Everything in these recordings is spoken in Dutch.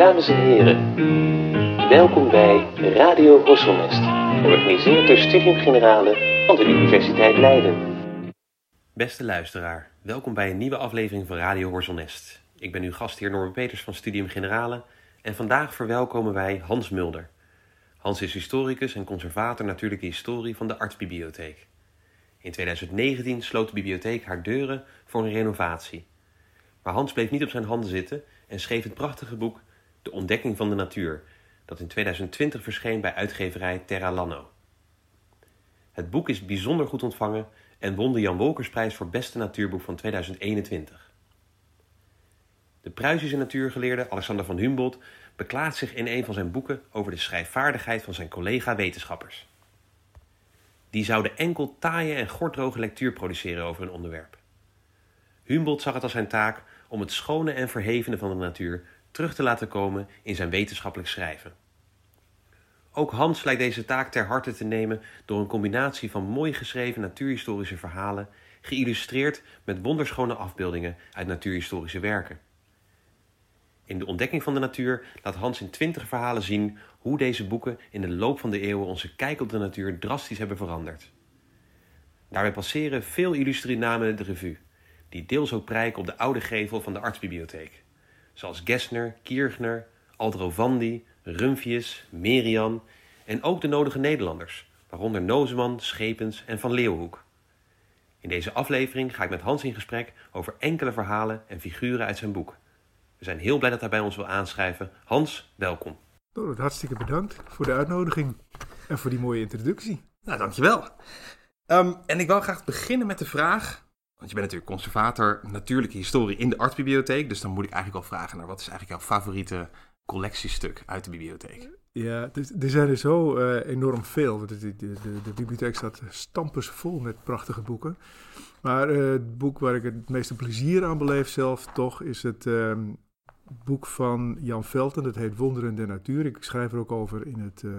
Dames en heren, welkom bij Radio Horselnest, georganiseerd door Studium Generale van de Universiteit Leiden. Beste luisteraar, welkom bij een nieuwe aflevering van Radio Horselnest. Ik ben uw gastheer Norman Peters van Studium Generale en vandaag verwelkomen wij Hans Mulder. Hans is historicus en conservator natuurlijke historie van de Artsbibliotheek. In 2019 sloot de bibliotheek haar deuren voor een renovatie. Maar Hans bleef niet op zijn handen zitten en schreef het prachtige boek De Ontdekking van de Natuur, dat in 2020 verscheen bij uitgeverij Terra Lanno. Het boek is bijzonder goed ontvangen en won de Jan Wolkersprijs voor beste natuurboek van 2021. De Pruisische natuurgeleerde Alexander van Humboldt beklaagt zich in een van zijn boeken over de schrijfvaardigheid van zijn collega-wetenschappers. Die zouden enkel taaie en gorddroge lectuur produceren over een onderwerp. Humboldt zag het als zijn taak om het schone en verhevene van de natuur terug te laten komen in zijn wetenschappelijk schrijven. Ook Hans lijkt deze taak ter harte te nemen door een combinatie van mooi geschreven natuurhistorische verhalen, geïllustreerd met wonderschone afbeeldingen uit natuurhistorische werken. In de ontdekking van de natuur laat Hans in twintig verhalen zien hoe deze boeken in de loop van de eeuwen onze kijk op de natuur drastisch hebben veranderd. Daarbij passeren veel illustre namen de revue, die deels ook prijken op de oude gevel van de artsbibliotheek, zoals Gessner, Kierchner, Aldrovandi, Rumphius, Merian en ook de nodige Nederlanders, waaronder Nozeman, Schepens en Van Leeuwenhoek. In deze aflevering ga ik met Hans in gesprek over enkele verhalen en figuren uit zijn boek. We zijn heel blij dat hij bij ons wil aanschrijven. Hans, welkom. Oh, hartstikke bedankt voor de uitnodiging en voor die mooie introductie. Nou, dankjewel. Um, en ik wil graag beginnen met de vraag, want je bent natuurlijk conservator natuurlijke historie in de artsbibliotheek, dus dan moet ik eigenlijk wel vragen naar wat is eigenlijk jouw favoriete collectiestuk uit de bibliotheek? Ja, er zijn er zo uh, enorm veel. De, de, de, bibliotheek staat stampers vol met prachtige boeken. Maar uh, het boek waar ik het meeste plezier aan beleef zelf toch is het um, boek van Jan Velten. Dat heet Wonderen der Natuur. Ik schrijf er ook over in het uh,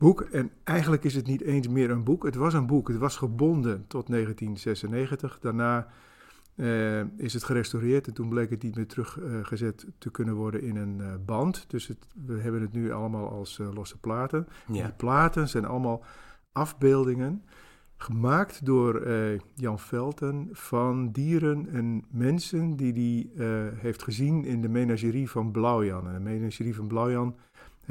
boek. En eigenlijk is het niet eens meer een boek. Het was een boek. Het was gebonden tot 1996. Daarna uh, is het gerestaureerd en toen bleek het niet meer teruggezet uh, te kunnen worden in een uh, band. Dus het, we hebben het nu allemaal als losse platen. Ja. Die platen zijn allemaal afbeeldingen gemaakt door Jan Velten van dieren en mensen die hij heeft gezien in de menagerie van Blauwjan. En de menagerie van Blauwjan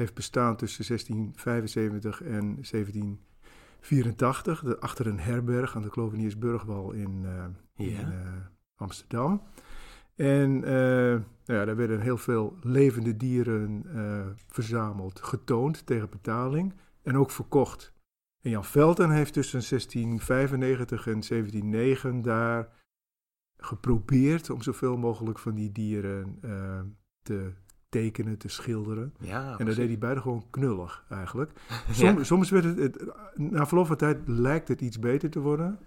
heeft bestaan tussen 1675 en 1784, achter een herberg aan de Kloveniersburgwal in, ja. in Amsterdam. En uh, nou ja, daar werden heel veel levende dieren verzameld, getoond tegen betaling en ook verkocht. En Jan Velten heeft tussen 1695 en 1709 daar geprobeerd om zoveel mogelijk van die dieren te tekenen, te schilderen. Ja, en dat deed hij buitengewoon knullig eigenlijk. Som, ja. Soms werd het, het, na verloop van tijd lijkt het iets beter te worden.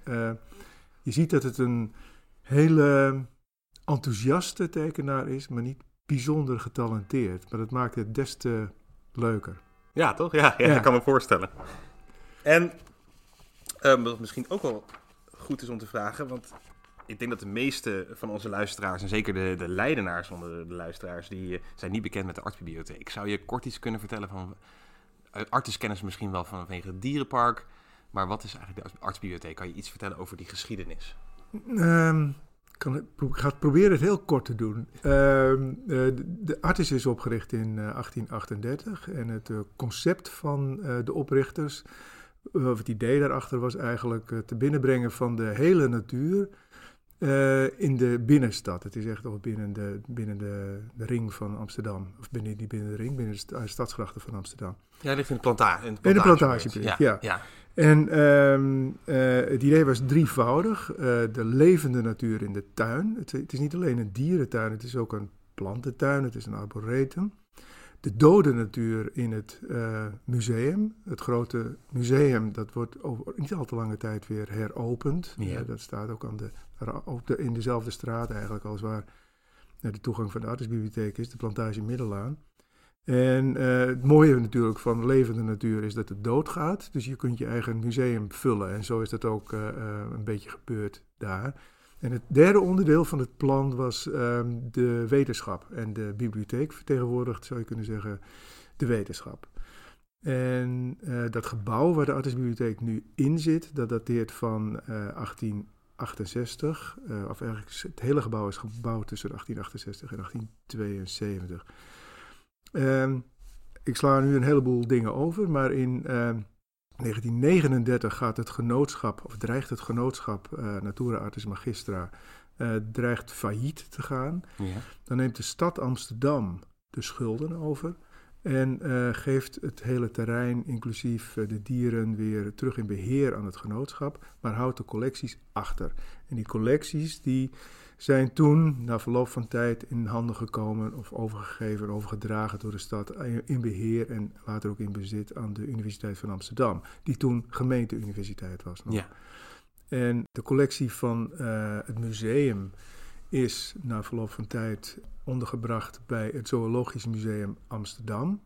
je ziet dat het een hele enthousiaste tekenaar is, maar niet bijzonder getalenteerd. Maar dat maakt het des te leuker. Ja, toch? Ja, ja, kan me voorstellen. En um, wat misschien ook wel goed is om te vragen, want ik denk dat de meeste van onze luisteraars, en zeker de, de leidenaars onder de, luisteraars, die uh, zijn niet bekend met de artsbibliotheek. Zou je kort iets kunnen vertellen van, kennen ze misschien wel vanwege het dierenpark, maar wat is eigenlijk de artsbibliotheek? Kan je iets vertellen over die geschiedenis? Um, kan, ik ga het proberen het heel kort te doen. Uh, de, de Artis is opgericht in uh, 1838 en het concept van de oprichters, of het idee daarachter was eigenlijk het binnenbrengen van de hele natuur in de binnenstad. Het is echt al binnen, de, binnen de, de, ring van Amsterdam. Of binnen, niet binnen de ring, binnen de stadsgrachten van Amsterdam. Ja, ligt in de, planta in de plantage. In de plantagebuurt, ja. ja. En um, uh, het idee was drievoudig. De levende natuur in de tuin. Het, het, is niet alleen een dierentuin, het is ook een plantentuin, het is een arboretum. De dode natuur in het museum. Het grote museum, dat wordt over niet al te lange tijd weer heropend. Ja. dat staat ook aan de, op de, in dezelfde straat eigenlijk als waar de toegang van de artisbibliotheek is, de plantage Middelaan. En uh, het mooie natuurlijk van levende natuur is dat het doodgaat. Dus je kunt je eigen museum vullen. En zo is dat ook uh, een beetje gebeurd daar. En het derde onderdeel van het plan was ehm, de wetenschap. En de bibliotheek vertegenwoordigt, zou je kunnen zeggen, de wetenschap. En dat gebouw waar de Artesbibliotheek nu in zit, dat dateert van uh, 1868. Uh, of eigenlijk het hele gebouw is gebouwd tussen 1868 en 1872. Um, ik sla nu een heleboel dingen over, maar in 1939 gaat het genootschap, of dreigt het genootschap uh, Natura Artis Magistra, uh, dreigt failliet te gaan. Ja. Dan neemt de stad Amsterdam de schulden over en uh, geeft het hele terrein, inclusief de dieren, weer terug in beheer aan het genootschap, maar houdt de collecties achter. En die collecties die zijn toen, na verloop van tijd, in handen gekomen of overgegeven, overgedragen door de stad in beheer en later ook in bezit aan de Universiteit van Amsterdam, die toen gemeenteuniversiteit was. Nog. Ja. En de collectie van uh, het museum is na verloop van tijd ondergebracht bij het Zoologisch Museum Amsterdam,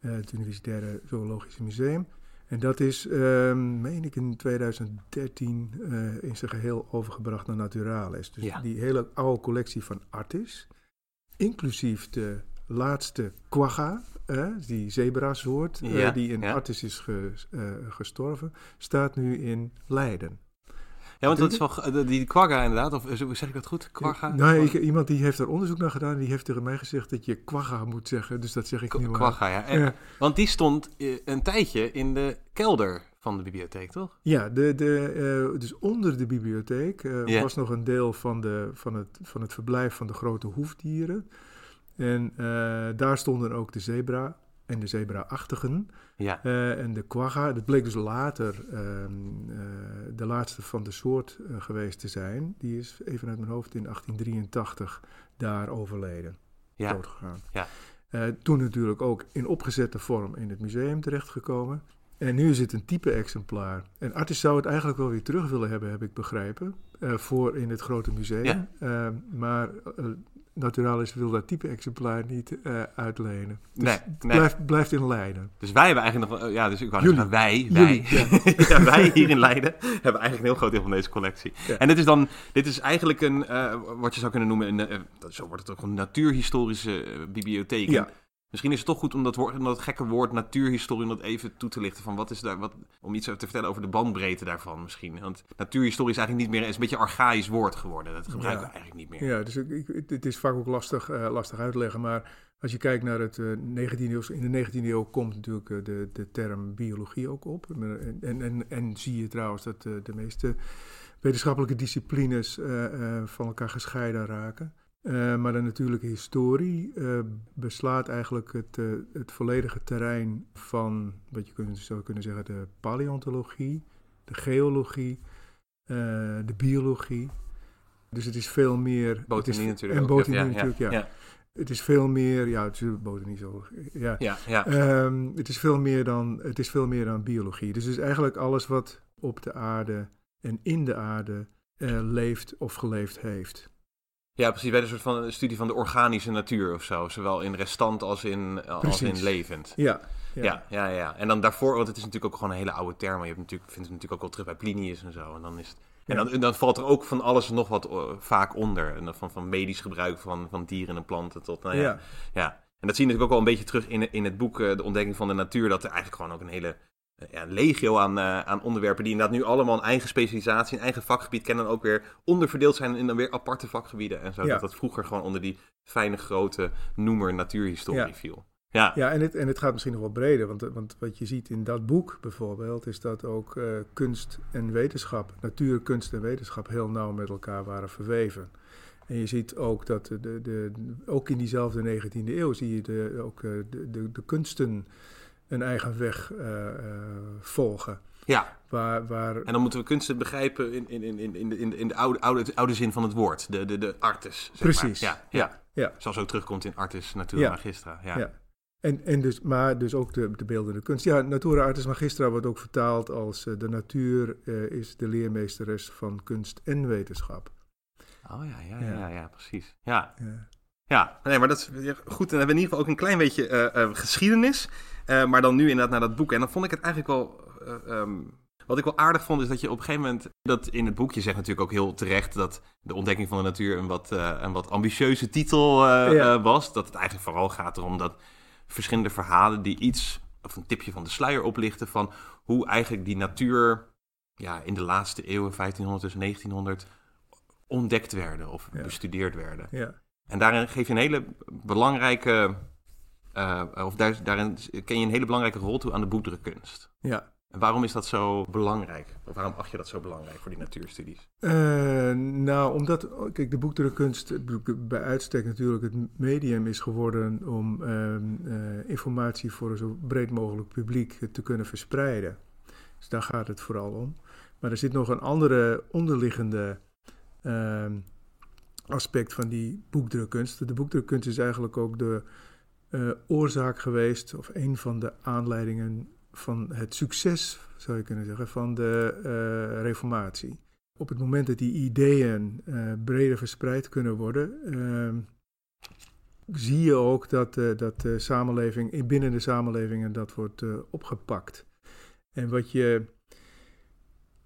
uh, het Universitaire Zoologische Museum. En dat is, uh, meen ik, in 2013 uh, in zijn geheel overgebracht naar Naturalis. Dus ja. die hele oude collectie van Artis, inclusief de laatste quagga, uh, die zebrasoort, ja, die in ja. Artis is ge, gestorven, staat nu in Leiden. Ja, want dat is wel die quagga inderdaad, of zeg ik dat goed? Quagga? Nee, ik, iemand die heeft er onderzoek naar gedaan, die heeft tegen mij gezegd dat je quagga moet zeggen, dus dat zeg ik niet meer. Quagga, ja. En, ja. Want die stond een tijdje in de kelder van de bibliotheek, toch? Ja, de, de, uh, dus onder de bibliotheek uh, yeah. was nog een deel van, de, van, het, van het verblijf van de grote hoefdieren. En uh, daar stonden ook de zebra en de zebra-achtigen. Ja. Uh, en de quagga, dat bleek dus later uh, uh, de laatste van de soort geweest te zijn. Die is even uit mijn hoofd in 1883 daar overleden, ja. doodgegaan. Ja. toen natuurlijk ook in opgezette vorm in het museum terechtgekomen. En nu is het een type exemplaar. En Artis zou het eigenlijk wel weer terug willen hebben, heb ik begrepen, voor in het grote museum. Ja. maar Naturalis wil dat type exemplaar niet uh, uitlenen. Dus nee, nee. Blijft, blijft in Leiden. Dus wij hebben eigenlijk nog... Ja, dus ik wou zeggen, wij, wij, ja. ja. wij hier in Leiden hebben eigenlijk een heel groot deel van deze collectie. Ja. En dit is dan... Dit is eigenlijk een... Uh, wat je zou kunnen noemen... Een, uh, zo wordt het ook een natuurhistorische bibliotheek. Misschien is het toch goed om dat, woord, om dat gekke woord natuurhistorie om dat even toe te lichten. Van wat is daar, wat, om iets te vertellen over de bandbreedte daarvan misschien. Want natuurhistorie is eigenlijk niet meer, is een beetje een archaïsch woord geworden. Dat gebruiken ja. we eigenlijk niet meer. Ja, dus ik, het is vaak ook lastig, uh, lastig uitleggen. Maar als je kijkt naar het uh, 19e eeuw, in de 19e eeuw komt natuurlijk uh, de, de term biologie ook op. En, en, en, en zie je trouwens dat de meeste wetenschappelijke disciplines van elkaar gescheiden raken. Uh, maar de natuurlijke historie uh, beslaat eigenlijk het, uh, het volledige terrein van, wat je kunt, zou kunnen zeggen, de paleontologie, de geologie, de biologie. Dus het is veel meer... Botanie natuurlijk En botanie ja, natuurlijk, ja. ja. Het is veel meer, ja, het is botanie zo, ja. ja, ja. Um, het, is veel meer dan, het is veel meer dan biologie. Dus het is eigenlijk alles wat op de aarde en in de aarde leeft of geleefd heeft. Ja, precies. Bij een soort van studie van de organische natuur of zo. Zowel in restant als in, als in levend. Ja, ja. ja. Ja, ja, En dan daarvoor, want het is natuurlijk ook gewoon een hele oude term. Maar je hebt natuurlijk, vindt het natuurlijk ook wel terug bij Plinius en zo. En dan is het, en dan, dan, valt er ook van alles nog wat uh, vaak onder. En van, van medisch gebruik van, van dieren en planten tot, nou ja. ja. ja. En dat zie je natuurlijk ook wel een beetje terug in, in het boek uh, De Ontdekking van de Natuur. Dat er eigenlijk gewoon ook een hele ja, legio aan, uh, aan onderwerpen die inderdaad nu allemaal een eigen specialisatie, een eigen vakgebied kennen en ook weer onderverdeeld zijn in dan weer aparte vakgebieden en zo. Dat dat vroeger gewoon onder die fijne grote noemer natuurhistorie ja. viel. Ja, ja en, het, en het gaat misschien nog wel breder, want, want wat je ziet in dat boek bijvoorbeeld, is dat ook uh, kunst en wetenschap, natuur, kunst en wetenschap heel nauw met elkaar waren verweven. En je ziet ook dat de, de, ook in diezelfde 19e eeuw zie je de, ook de, de, de kunsten een eigen weg uh, uh, volgen. Ja. Waar, waar... En dan moeten we kunsten begrijpen in, in, in, in, in, in de oude, oude, oude zin van het woord. De, de, de artis. Zeg Precies. Maar. Ja, ja. ja. Zoals ook terugkomt in artis, natura magistra. Ja. ja. En, en dus, maar dus ook de, de beeldende kunst. Ja, natura artis magistra wordt ook vertaald als uh, de natuur uh, is de leermeesteres van kunst en wetenschap. Oh ja, ja, ja, ja, ja precies. Ja. Ja. Nee, maar dat is goed. Dan hebben we in ieder geval ook een klein beetje uh, geschiedenis. Uh, maar dan nu inderdaad naar dat boek. En dan vond ik het eigenlijk wel. Um, Wat ik wel aardig vond is dat je op een gegeven moment, dat in het boekje zegt natuurlijk ook heel terecht dat de ontdekking van de natuur een wat, een wat ambitieuze titel was. Dat het eigenlijk vooral gaat erom dat verschillende verhalen die iets, of een tipje van de sluier oplichten van hoe eigenlijk die natuur ja, in de laatste eeuwen, 1500 dus 1900, ontdekt werden of bestudeerd werden. Ja. En daarin geef je een hele belangrijke, uh, of daar, daarin ken je een hele belangrijke rol toe aan de boekdrukkunst. Ja. En waarom is dat zo belangrijk? Of waarom acht je dat zo belangrijk voor die natuurstudies? Uh, nou, omdat, kijk, de boekdrukkunst bij uitstek natuurlijk het medium is geworden om uh, uh, informatie voor een zo breed mogelijk publiek te kunnen verspreiden. Dus daar gaat het vooral om. Maar er zit nog een andere onderliggende ehm, aspect van die boekdrukkunst. De boekdrukkunst is eigenlijk ook de uh, oorzaak geweest, of een van de aanleidingen van het succes, zou je kunnen zeggen, van de uh, reformatie. Op het moment dat die ideeën uh, breder verspreid kunnen worden, ehm, zie je ook dat, dat de samenleving, binnen de samenlevingen dat wordt opgepakt. En wat je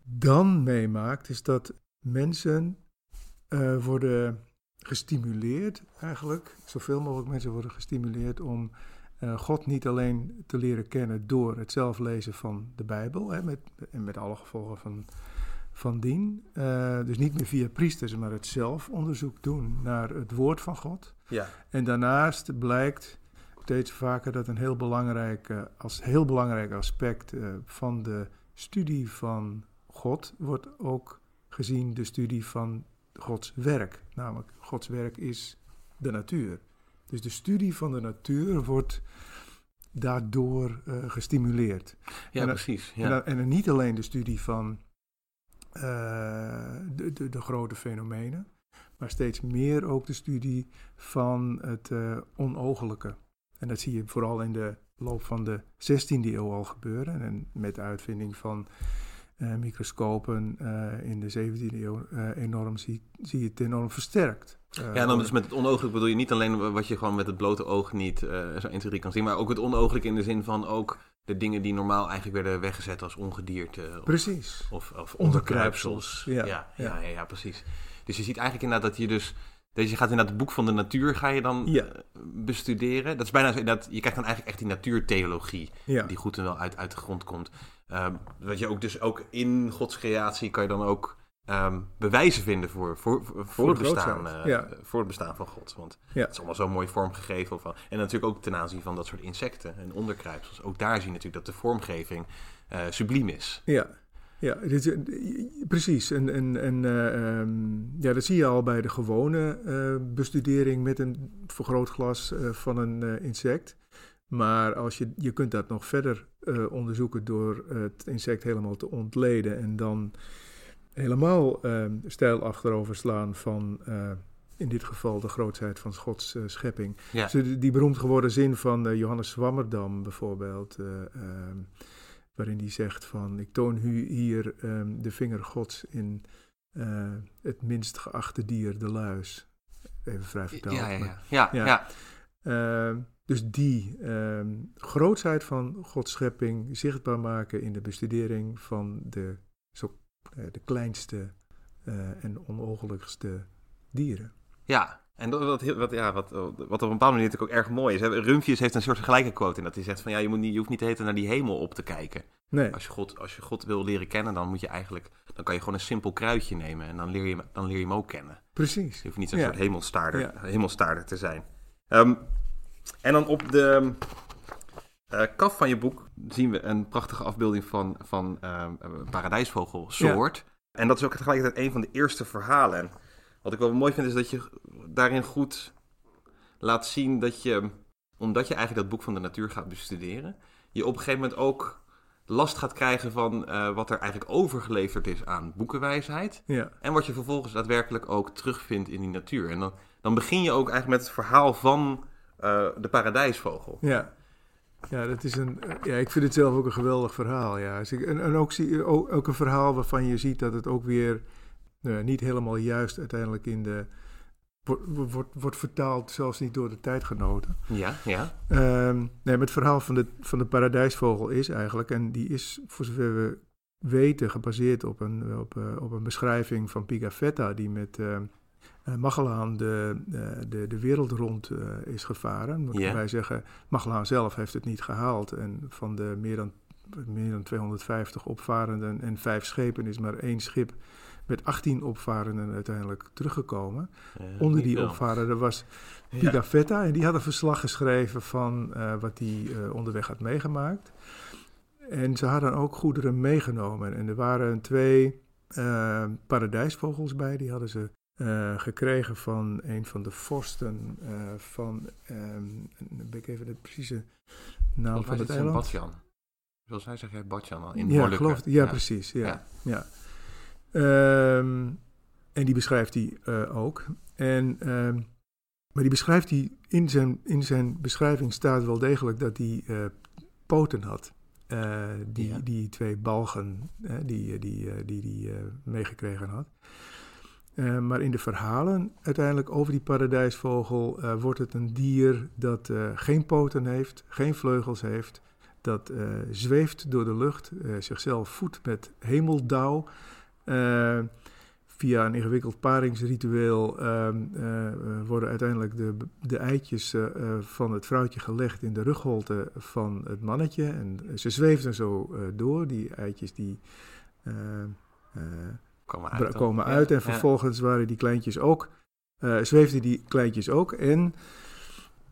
dan meemaakt, is dat mensen uh, worden gestimuleerd, eigenlijk, zoveel mogelijk mensen worden gestimuleerd om uh, God niet alleen te leren kennen door het zelf lezen van de Bijbel, hè, met, en met alle gevolgen van, van dien. Uh, dus niet meer via priesters, maar het zelf onderzoek doen naar het woord van God. Ja. En daarnaast blijkt steeds vaker dat een heel belangrijk, als heel belangrijk aspect van de studie van God wordt ook gezien de studie van Gods werk. Namelijk, Gods werk is de natuur. Dus de studie van de natuur wordt daardoor uh, gestimuleerd. Ja, en, precies. Ja. En, dan, en, niet alleen de studie van uh, de, de, de, grote fenomenen, maar steeds meer ook de studie van het uh, onogelijke. En dat zie je vooral in de loop van de 16e eeuw al gebeuren. En met de uitvinding van microscopen uh, in de 17e eeuw uh, enorm zie, zie je het enorm versterkt. ja, en dan dus met het onogelijk bedoel je niet alleen wat je gewoon met het blote oog niet zo 1, 2, kan zien, maar ook het onogelijk in de zin van ook de dingen die normaal eigenlijk werden weggezet als ongedierte. Of, precies. Of, of onderkruipsels. Ja ja, ja, ja, ja, precies. Dus je ziet eigenlijk inderdaad dat je dus dus je gaat inderdaad het boek van de natuur ga je dan ja. bestuderen. Dat is bijna dat je krijgt dan eigenlijk echt die natuurtheologie ja. die goed en wel uit, uit de grond komt. Um, dat je ook dus ook in Gods creatie kan je dan ook um, bewijzen vinden voor, voor, voor, voor het bestaan, uh, ja. voor het bestaan van God. Want ja. het is allemaal zo mooi vormgegeven. Van, en natuurlijk ook ten aanzien van dat soort insecten en onderkruipsels. Ook daar zie je natuurlijk dat de vormgeving uh, subliem is. Ja, ja, dit, precies. En, en, en uh, um, ja, dat zie je al bij de gewone bestudering met een vergrootglas van een insect. Maar als je, je kunt dat nog verder onderzoeken door het insect helemaal te ontleden en dan helemaal ehm, stijl achterover slaan van in dit geval de grootheid van Gods schepping. Ja. Dus die, die beroemd geworden zin van Johannes Swammerdam bijvoorbeeld ehm, waarin hij zegt van ik toon u hier um, de vinger gods in uh, het minst geachte dier, de luis. Even vrij vertaald. Ja, ja, ja. ja, ja. Uh, dus die grootsheid van Gods schepping zichtbaar maken in de bestudering van de, zo, uh, de kleinste uh, en onogelijkste dieren. Ja, en wat, wat, ja, wat, wat op een bepaalde manier natuurlijk ook erg mooi is. Rumpjes heeft een soort gelijke quote in dat hij zegt van ja, je, moet niet, je hoeft niet te heten naar die hemel op te kijken. Nee. Als, je God, als je God wil leren kennen, dan moet je eigenlijk, dan kan je gewoon een simpel kruidje nemen en dan leer je, dan leer je hem ook kennen. Precies. Je hoeft niet zo'n ja. soort hemelstaarder, ja. hemelstaarder te zijn. Um, en dan op de uh, kaf van je boek zien we een prachtige afbeelding van, van uh, een paradijsvogelsoort. Ja. En dat is ook tegelijkertijd een van de eerste verhalen. En wat ik wel mooi vind is dat je daarin goed laat zien dat je, omdat je eigenlijk dat boek van de natuur gaat bestuderen, je op een gegeven moment ook last gaat krijgen van uh, wat er eigenlijk overgeleverd is aan boekenwijsheid. Ja. En wat je vervolgens daadwerkelijk ook terugvindt in die natuur. En dan, dan begin je ook eigenlijk met het verhaal van uh, de paradijsvogel. Ja. Ja, dat is een, ja, ik vind het zelf ook een geweldig verhaal. Ja. Dus en, en ook, zie, ook, ook een verhaal waarvan je ziet dat het ook weer nou, niet helemaal juist uiteindelijk in de. Wordt, wordt, wordt vertaald, zelfs niet door de tijdgenoten. Ja, ja. Um, nee, maar het verhaal van de, van de paradijsvogel is eigenlijk, en die is, voor zover we weten, gebaseerd op een, op, op een beschrijving van Pigafetta, die met Magellaan de, de, de wereld rond is gevaren. Moet yeah. wij zeggen, Magellaan zelf heeft het niet gehaald. En van de meer dan, meer dan 250 opvarenden en vijf schepen is maar één schip met 18 opvarenden uiteindelijk teruggekomen. Onder die opvarenden was Pigafetta en die had een verslag geschreven van wat hij onderweg had meegemaakt. En ze hadden ook goederen meegenomen. En er waren twee paradijsvogels bij. Die hadden ze uh, gekregen van een van de vorsten uh, van... Um, ben ik even de precieze naam van het eiland. Badjan. Zoals hij zegt, Badjan al. In ja, geloof, ja, ja, precies. Ja, ja. ja. Um, en die beschrijft hij ook. En... Um, maar die beschrijft hij in zijn, in zijn beschrijving staat wel degelijk dat hij poten had. Die, die twee balgen die die, uh, die, die meegekregen had. Maar in de verhalen uiteindelijk over die paradijsvogel wordt het een dier dat geen poten heeft, geen vleugels heeft, dat zweeft door de lucht, zichzelf voedt met hemeldauw via een ingewikkeld paringsritueel ehm, eh, eh, worden uiteindelijk de, de eitjes eh, van het vrouwtje gelegd in de rugholte van het mannetje. En ze zweefden zo door. Die eitjes die komen uit. Komen uit en vervolgens waren die kleintjes ook, zweefden die kleintjes ook. En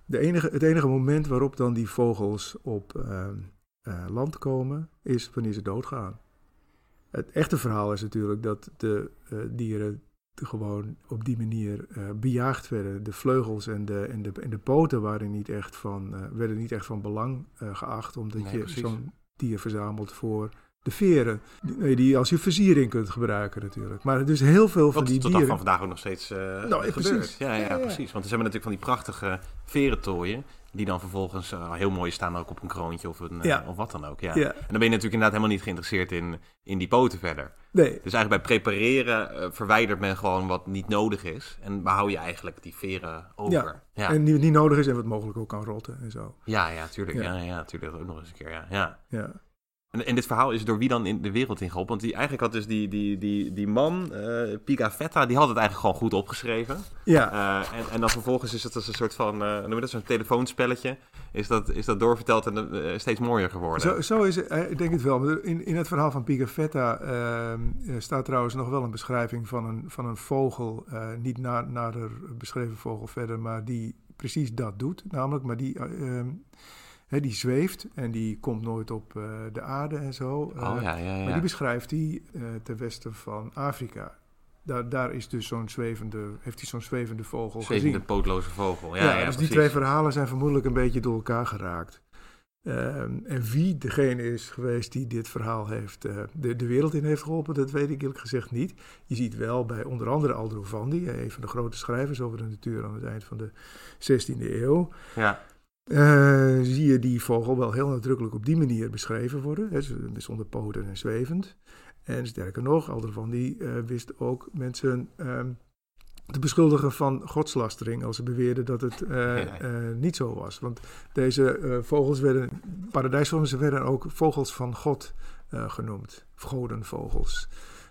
de enige, het enige moment waarop dan die vogels op ehm, land komen, is wanneer ze doodgaan. Het echte verhaal is natuurlijk dat de uh, dieren gewoon op die manier uh, bejaagd werden. De vleugels en de, en de, en de poten waren niet echt van, uh, werden niet echt van belang geacht, omdat nee, je zo'n dier verzamelt voor de veren, die, die als je versiering kunt gebruiken natuurlijk. Maar dus heel veel van Wat die tot dieren... van vandaag ook nog steeds uh, nou, gebeurt. Precies. Ja, ja, ja, precies. Want ze hebben natuurlijk van die prachtige verentooien... die dan vervolgens uh, heel mooi staan ook op een kroontje of, een, uh, of wat dan ook. Ja. En dan ben je natuurlijk inderdaad helemaal niet geïnteresseerd in, in die poten verder. Nee. Dus eigenlijk bij prepareren verwijdert men gewoon wat niet nodig is... en behoud je eigenlijk die veren over. Ja, en die niet nodig is en wat mogelijk ook kan rotten en zo. Ja, ja, tuurlijk. Ja, ja, tuurlijk ook nog eens een keer, ja. ja. En, en, dit verhaal is door wie dan in de wereld ingeholpen? Want die, eigenlijk had dus die, die, die, die man, uh, Pigafetta, die had het eigenlijk gewoon goed opgeschreven. Ja. Uh, en, en dan vervolgens is het als een soort van, uh, noem je dat, zo'n telefoonspelletje. Is dat, is dat doorverteld en uh, steeds mooier geworden. Zo, zo is het, ik denk het wel. In, in het verhaal van Pigafetta staat trouwens nog wel een beschrijving van een, van een vogel. niet na, nader beschreven vogel verder, maar die precies dat doet. Namelijk, maar die die zweeft en die komt nooit op uh, de aarde en zo. oh, ja, ja, ja. Maar die beschrijft hij uh, ten westen van Afrika. Daar, daar is dus zo'n zwevende, heeft hij zo'n zwevende vogel zwevende gezien. pootloze vogel, ja. dus precies. die twee verhalen zijn vermoedelijk een beetje door elkaar geraakt. Um, en wie degene is geweest die dit verhaal heeft, de, de wereld in heeft geholpen, dat weet ik eerlijk gezegd niet. Je ziet wel bij onder andere Aldrovandi, een van de grote schrijvers over de natuur aan het eind van de 16e eeuw. Ja. Uh, zie je die vogel wel heel nadrukkelijk op die manier beschreven worden. Hè, zonder poten en zwevend. En sterker nog, Aldervan die uh, wist ook mensen uh, te beschuldigen van godslastering. Als ze beweerden dat het uh, niet zo was. Want deze vogels werden, paradijsvogels werden ook vogels van God genoemd. Godenvogels.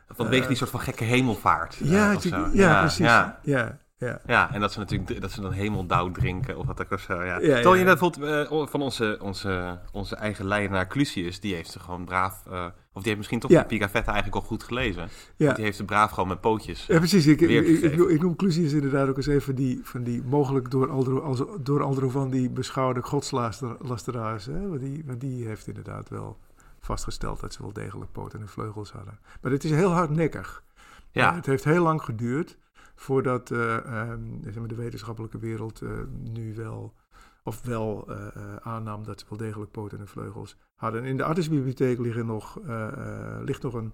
Vanwege die soort van gekke hemelvaart. Ja, ja, ja, precies. Ja. Ja. En dat ze natuurlijk dat ze dan hemeldauw drinken of wat ook zo. Ja. ja, Terwijl je bijvoorbeeld uh, van onze, onze, onze eigen leidenaar Clusius, die heeft ze gewoon braaf, uh, of die heeft misschien toch de Pigafetta eigenlijk al goed gelezen. Ja. Die heeft ze braaf gewoon met pootjes. Ja, precies. Ik, ik, ik, ik, noem Clusius inderdaad ook eens even die, van die mogelijk door Aldro, door Aldro van die beschouwde godslasteraars. Hè? Want, die, want die heeft inderdaad wel vastgesteld dat ze wel degelijk poten en vleugels hadden. Maar het is heel hardnekkig. Ja. Het heeft heel lang geduurd voordat uh, um, de wetenschappelijke wereld uh, nu wel, of wel uh, aannam dat ze wel degelijk poten en vleugels hadden. In de artsenbibliotheek liggen nog, ligt nog een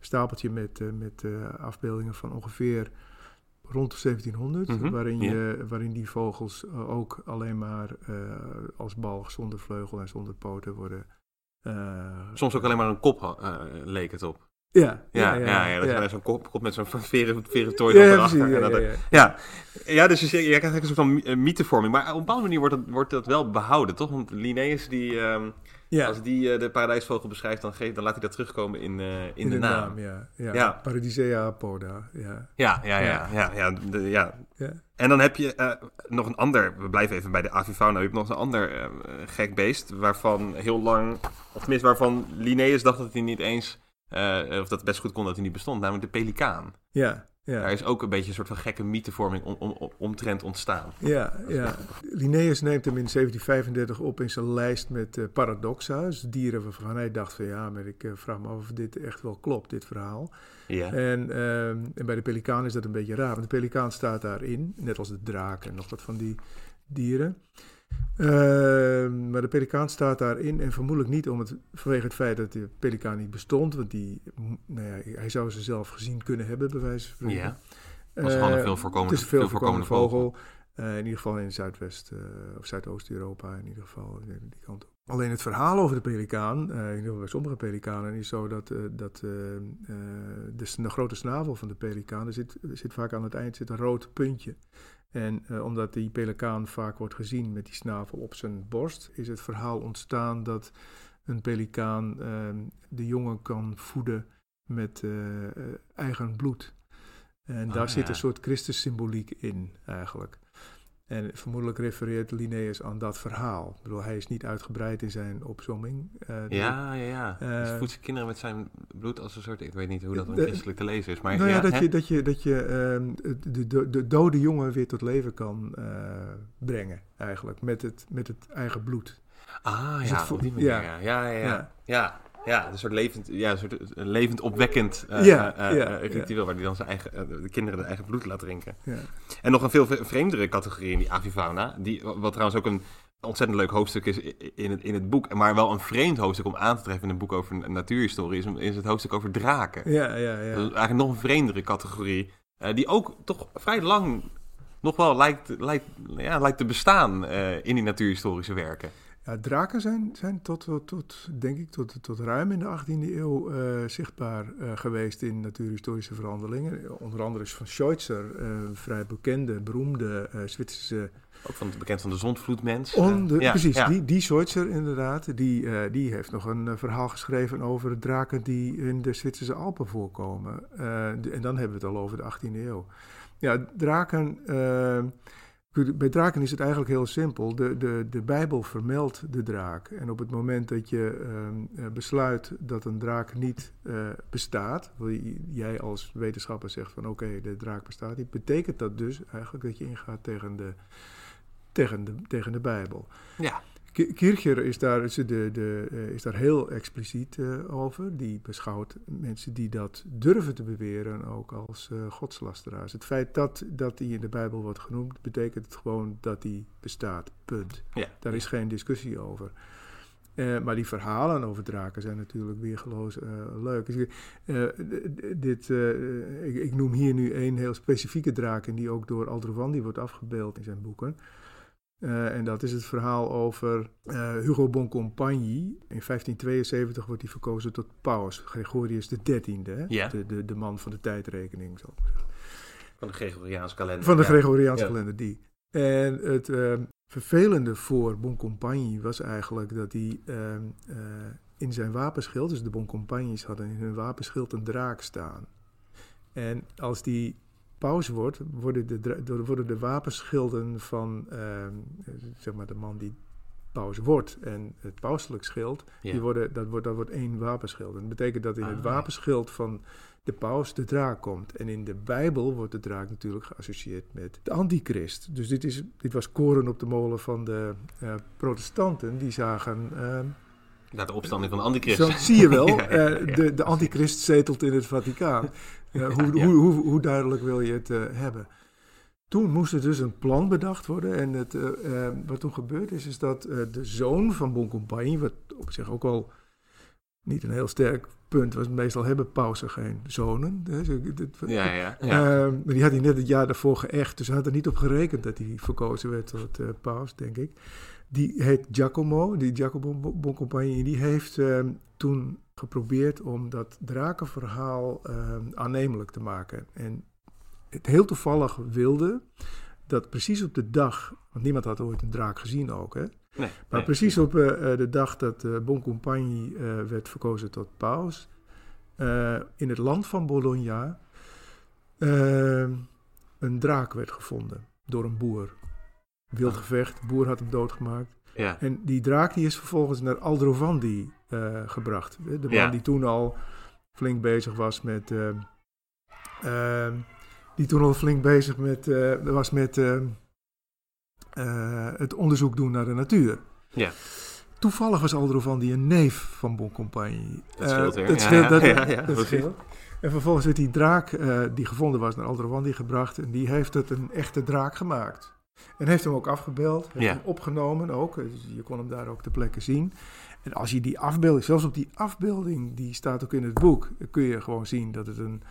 stapeltje met, met afbeeldingen van ongeveer rond 1700, mm -hmm. waarin, je, waarin die vogels ook alleen maar als balg zonder vleugel en zonder poten worden. Soms ook alleen maar een kop leek het op. Ja, Ja, ja, ja, dat ja. zo'n kop, kop met zo'n veren, veren tooi Ja, ja, erachter. En ja, dat- ja, ja. ja. ja, dus je, je krijgt eigenlijk een soort van eh, mythevorming. Maar op een bepaalde manier wordt dat, wordt dat wel behouden, toch? Want Linnaeus, die, ehm, Ja, als die eh, de paradijsvogel beschrijft, dan, geeft, dan laat hij dat terugkomen in, eh, in, de, naam. ja. ja. Ja. Paradisea apoda, ja. Ja, ja, ja. Ja. ja, ja, de- ja. ja. En dan heb je nog een ander, we blijven even bij de avifauna, je hebt nog een ander gek beest, waarvan heel lang, of tenminste waarvan Linnaeus dacht dat hij niet eens, eh, of dat het best goed kon dat hij niet bestond, namelijk de pelikaan. Ja, ja. Daar is ook een beetje een soort van gekke mythevorming om, om, om, omtrent ontstaan. Ja, ja. Linnaeus neemt hem in 1735 op in zijn lijst met eh, paradoxa, dus dieren waarvan hij dacht van ja, maar ik eh, vraag me af of dit echt wel klopt, dit verhaal. Ja. En, ehm, en bij de pelikaan is dat een beetje raar, want de pelikaan staat daarin, net als de draak en nog wat van die dieren. Ehm, maar de pelikaan staat daarin en vermoedelijk niet om het, vanwege het feit dat de pelikaan niet bestond, want die, nou ja, hij zou ze zelf gezien kunnen hebben, bij wijze van spreken. Ja. Was gewoon een Eh, veel voorkomende- Het is een veel veel voorkomende vogel. Eh, in ieder geval in Zuidwest- eh, of Zuidoost-Europa, in ieder geval die kant op. Alleen het verhaal over de pelikaan, in ieder geval bij sommige pelikanen, is zo dat, dat de, de grote snavel van de pelikaan, er zit, er zit vaak aan het eind zit een rood puntje. En eh, omdat die pelikaan vaak wordt gezien met die snavel op zijn borst, is het verhaal ontstaan dat een pelikaan eh, de jongen kan voeden met eh, eh, eigen bloed. En daar zit ja. een soort Christus-symboliek in, eigenlijk. En vermoedelijk refereert Linnaeus aan dat verhaal. Ik bedoel, hij is niet uitgebreid in zijn opzomming. eh, Ja, ja, ja. Eh, dus voedt zijn kinderen met zijn bloed als een soort... Ik weet niet hoe dat dan christelijk te lezen is, maar nou ja, dat, hè? je, dat je, dat je ehm, de, de, de dode jongen weer tot leven kan eh, brengen, eigenlijk, met het, met het eigen bloed. Ah, Dus ja, op die manier, ja. ja. Ja, ja, ja. Ja. Ja. een soort levend, ja, een soort een levend opwekkend Ja, ja, eh, ritueel, waar die dan zijn eigen, de kinderen de eigen bloed laat drinken. Ja. En nog een veel vre- vreemdere categorie in die avifauna, die, wat trouwens ook een ontzettend leuk hoofdstuk is in het, in het boek, maar wel een vreemd hoofdstuk om aan te treffen in een boek over natuurhistorie, is, is het hoofdstuk over draken. Ja, ja, ja. Dat is eigenlijk nog een vreemdere categorie, die ook toch vrij lang nog wel lijkt, lijkt, ja, lijkt te bestaan in die natuurhistorische werken. Ja, draken zijn, zijn tot, tot, tot, denk ik, tot, tot ruim in de 18e eeuw eh, zichtbaar eh, geweest in natuurhistorische verhandelingen. Onder andere is van Schweitzer, een vrij bekende, beroemde Zwitserse Ook van bekend van de zondvloedmens. On, de- Eh, ja, precies, ja. Die, die Schweitzer inderdaad, die, die heeft nog een verhaal geschreven over draken die in de Zwitserse Alpen voorkomen. De- en dan hebben we het al over de 18e eeuw. Ja, draken, bij draken is het eigenlijk heel simpel. De, de, de Bijbel vermeldt de draak. En op het moment dat je ehm, eh, besluit dat een draak niet eh, bestaat, jij als wetenschapper zegt van oké, de draak bestaat niet, betekent dat dus eigenlijk dat je ingaat tegen de, tegen de, tegen de Bijbel. Ja. Ki- Kircher is daar, is, de, de, eh, is daar heel expliciet eh, over. Die beschouwt mensen die dat durven te beweren ook als eh, godslasteraars. Het feit dat, dat die in de Bijbel wordt genoemd, betekent het gewoon dat die bestaat. Punt. Ja. Daar is geen discussie over. Maar die verhalen over draken zijn natuurlijk weergeloos eh, leuk. Dus, dit, ik, ik noem hier nu één heel specifieke draak... en die ook door Aldrovandi wordt afgebeeld in zijn boeken. Eh, en dat is het verhaal over eh, Hugo Boncompagni. In 1572 wordt hij verkozen tot paus, Gregorius XIII. Hè? Ja. De, de, de man van de tijdrekening. Zo. Van de Gregoriaanse kalender. Van de ja. Gregoriaanse Ja. kalender, die. En het eh, vervelende voor Boncompagni was eigenlijk dat hij ehm, eh, in zijn wapenschild, dus de Boncompagnis hadden in hun wapenschild een draak staan. En als die paus wordt, worden de, worden de wapenschilden van ehm, eh, zeg maar de man die paus wordt en het pauselijk schild, Ja. die worden, dat, wordt, dat wordt één wapenschild. En dat betekent dat in Ah, het ja. wapenschild van de paus de draak komt. En in de Bijbel wordt de draak natuurlijk geassocieerd met de antichrist. Dus dit, is, dit was koren op de molen van de eh, protestanten. Die zagen, Na de opstanding van de antichrist. zo zie je wel, Ja, ja, ja. eh, de, de antichrist zetelt in het Vaticaan. Hoe, Ja. hoe, hoe, hoe duidelijk wil je het eh, hebben? Toen moest er dus een plan bedacht worden. En het, eh, eh, wat toen gebeurd is, is dat de zoon van Boncompagni, wat op zich ook wel niet een heel sterk punt was, meestal hebben pausen geen zonen. Ja, ja. ja. die had hij net het jaar daarvoor geëcht, dus hij had er niet op gerekend dat hij verkozen werd tot paus, denk ik. Die heet Giacomo, die Giacomo Bon- Boncompagni, die heeft toen geprobeerd om dat drakenverhaal uh, aannemelijk te maken. En het heel toevallig wilde dat precies op de dag, want niemand had ooit een draak gezien ook, hè? Nee, maar precies op uh, de dag dat uh, Boncompagni uh, werd verkozen tot paus, in het land van Bologna, een draak werd gevonden door een boer. Wild ah. gevecht, de boer had hem doodgemaakt. Ja. En die draak die is vervolgens naar Aldrovandi gebracht. De man die toen al flink bezig was met die toen al flink bezig met, uh, was met uh, het onderzoek doen naar de natuur. Ja. Toevallig was Aldro die een neef van Boncompagnie. Dat scheelt weer. Dat scheelt, ja, ja, dat scheelt. En vervolgens werd die draak die gevonden was naar Aldrovandi gebracht. En die heeft het een echte draak gemaakt. En heeft hem ook afgebeeld, heeft hem opgenomen ook. Dus je kon hem daar ook ter plekke zien. En als je die afbeelding, zelfs op die afbeelding, die staat ook in het boek, kun je gewoon zien dat het een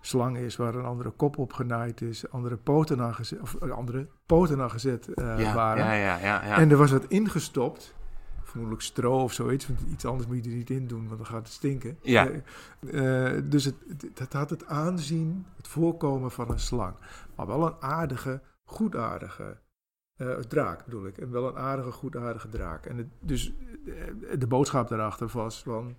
slang is waar een andere kop op genaaid is, andere poten aan gezet, of eh, andere poten aan gezet uh, waren. Ja, ja, ja, en er was wat ingestopt, vermoedelijk stro of zoiets, want iets anders moet je er niet in doen, want dan gaat het stinken. Ja. Uh, dus het, het, had het aanzien, het voorkomen van een slang, maar wel een aardige, goedaardige draak bedoel ik. En wel een aardige, goedaardige draak. En het, dus de boodschap daarachter was van...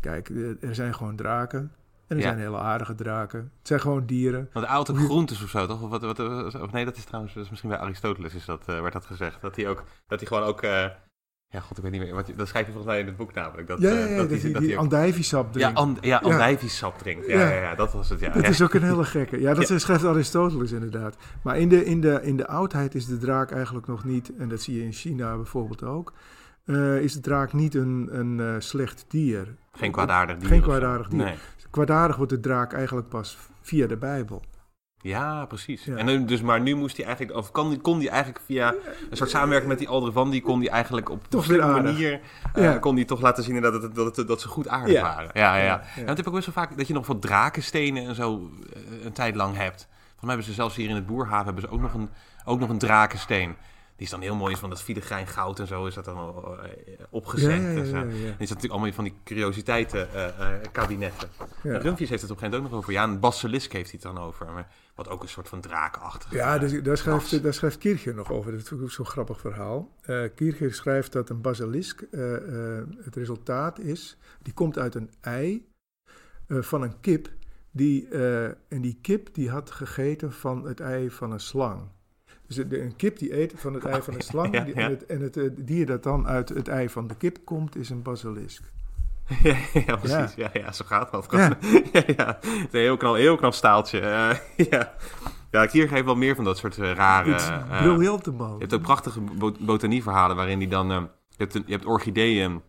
Kijk, er zijn gewoon draken. En er zijn hele aardige draken. Het zijn gewoon dieren. Want oud op groentes of zo, toch? Of, wat, wat, of nee, dat is trouwens dat is misschien bij Aristoteles is dat, uh, werd dat gezegd. Dat hij ook, dat hij gewoon ook... Uh, ja, god, ik weet niet meer. Wat, dat schrijf je volgens mij in het boek namelijk. Dat, ja, ja, ja dat, dat, die, dat die andijviesap drinkt. Ja, and, ja andijviesap drinkt. Ja, ja. Ja, ja, dat was het, ja. Dat is ook een hele gekke. Ja, dat schrijft Aristoteles inderdaad. Maar in de, in, de, in de oudheid is de draak eigenlijk nog niet... en dat zie je in China bijvoorbeeld ook... Uh, is de draak niet een, een uh, slecht dier. Geen kwaadaardig dier. Geen kwaadaardig dier. Nee kwaadaardig wordt de draak eigenlijk pas via de Bijbel. Ja, precies. En dus, maar nu moest hij eigenlijk, of kon, kon hij eigenlijk via een soort samenwerking met die van, die kon hij eigenlijk op toch een manier, uh, kon hij toch laten zien dat, het, dat, het, dat ze goed aardig waren. Ja, ja. ja. En dat heb ik ook best wel vaak, dat je nog wat drakenstenen en zo uh, een tijd lang hebt. Volgens mij hebben ze zelfs hier in het Boerhaven hebben ze ook nog een, ook nog een drakensteen. Die is dan heel mooi, van dat filigrijn goud en zo is dat dan uh, opgezet. Ja, ja, ja, En is dat natuurlijk allemaal van die curiositeiten uh, uh, kabinetten. Ja. Rumpjes heeft het op een gegeven moment ook nog over. Ja, een basilisk heeft hij het dan over. Maar wat ook een soort van drakenachtig Ja, dus, daar, schrijft, daar schrijft Kircher nog over. Dat is ook zo'n grappig verhaal. Uh, Kircher schrijft dat een basilisk het resultaat is... die komt uit een ei van een kip... Die, en die kip die had gegeten van het ei van een slang. Dus een kip die eet van het ei van een slang. En het, en het, dier dat dan uit het ei van de kip komt, is een basilisk. Ja, ja, precies. Ja. Ja, zo gaat dat. Ja. ja, ja. een heel knap, heel knap staaltje. Uh, ja. Ja, hier geeft wel meer van dat soort uh, rare... Uh, briljante man. Je hebt ook prachtige botanieverhalen waarin die dan... je, hebt je hebt orchideeën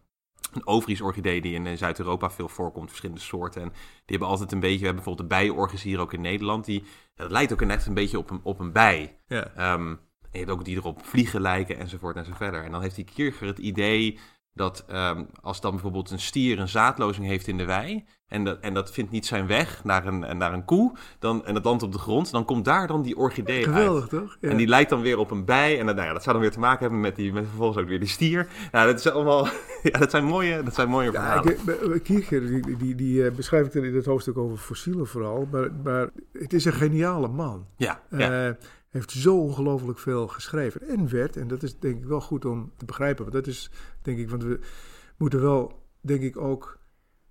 een Ovries-orchidee die in Zuid-Europa veel voorkomt, verschillende soorten. En die hebben altijd een beetje, we hebben bijvoorbeeld de bijenorchis hier ook in Nederland. Die, dat lijkt ook net een beetje op een, op een bij. Ja. Um, en je hebt ook die erop vliegen lijken enzovoort en zo verder. En dan heeft die Kierger het idee dat um, als dan bijvoorbeeld een stier een zaadlozing heeft in de wei. En dat, en dat vindt niet zijn weg naar een, naar een koe. Dan, en dat landt op de grond. Dan komt daar dan die orchidee Geweldig, uit. toch? Ja. En die lijkt dan weer op een bij. En dat, nou ja, dat zou dan weer te maken hebben met, die, met vervolgens ook weer die stier. Nou, dat is allemaal... ja, dat zijn mooie, dat zijn mooie verhalen. Ja, Kierkegaard, die, die, die uh, beschrijft in het hoofdstuk over fossielen vooral. Maar, maar het is een geniale man. Ja, ja. Uh, heeft zo ongelooflijk veel geschreven. En werd, en dat is denk ik wel goed om te begrijpen, want dat is denk ik, want we moeten wel, denk ik, ook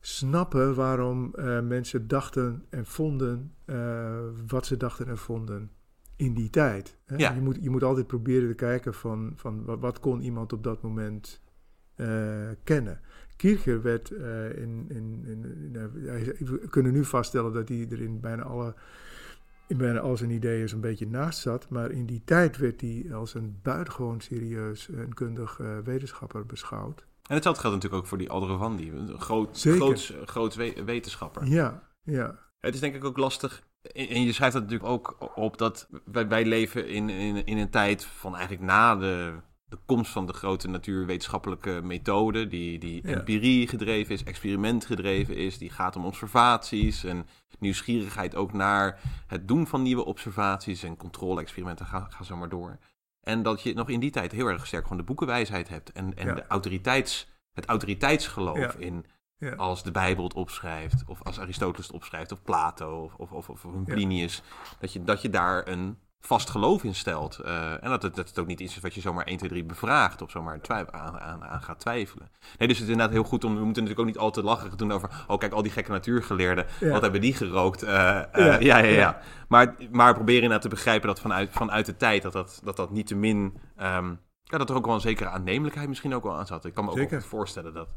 snappen waarom uh, mensen dachten en vonden uh, wat ze dachten en vonden in die tijd. Hè? Ja. Je, moet, je moet altijd proberen te kijken van, van wat, wat kon iemand op dat moment uh, kennen. Kircher werd in, in, in, in, we kunnen nu vaststellen dat hij er in bijna alle in bijna al zijn ideeën een beetje naast zat. Maar in die tijd werd hij als een buitengewoon serieus en kundig uh, wetenschapper beschouwd. En hetzelfde geldt natuurlijk ook voor die Aldrovandi, een groot, groot, groot wetenschapper. Ja, ja. Het is denk ik ook lastig, en je schrijft dat natuurlijk ook op, dat wij, wij leven in, in, in een tijd van eigenlijk na de de komst van de grote natuurwetenschappelijke methode, die, die empirie gedreven is, experiment gedreven is, die gaat om observaties en nieuwsgierigheid ook naar het doen van nieuwe observaties en controle-experimenten, ga, ga zo maar door. En dat je nog in die tijd heel erg sterk gewoon de boekenwijsheid hebt en, en de autoriteits, het autoriteitsgeloof in als de Bijbel het opschrijft, of als Aristoteles het opschrijft, of Plato, of, of, of, of. Plinius, dat, je, dat je daar een vast geloof in stelt. Eh, en dat het, dat het ook niet iets is wat je zomaar 1, 2, 3 bevraagt, of zomaar aan, aan, aan gaat twijfelen. Nee, dus het is inderdaad heel goed om, we moeten natuurlijk ook niet al te lacherig doen over, oh kijk, al die gekke natuurgeleerden, Ja. wat hebben die gerookt? Eh, eh, Ja, ja, ja. Maar, maar probeer inderdaad te begrijpen dat vanuit, vanuit de tijd, dat dat, dat, dat niet te min... ehm, ja, dat er ook wel een zekere aannemelijkheid misschien ook wel aan zat. Ik kan me ook Zeker. voorstellen dat...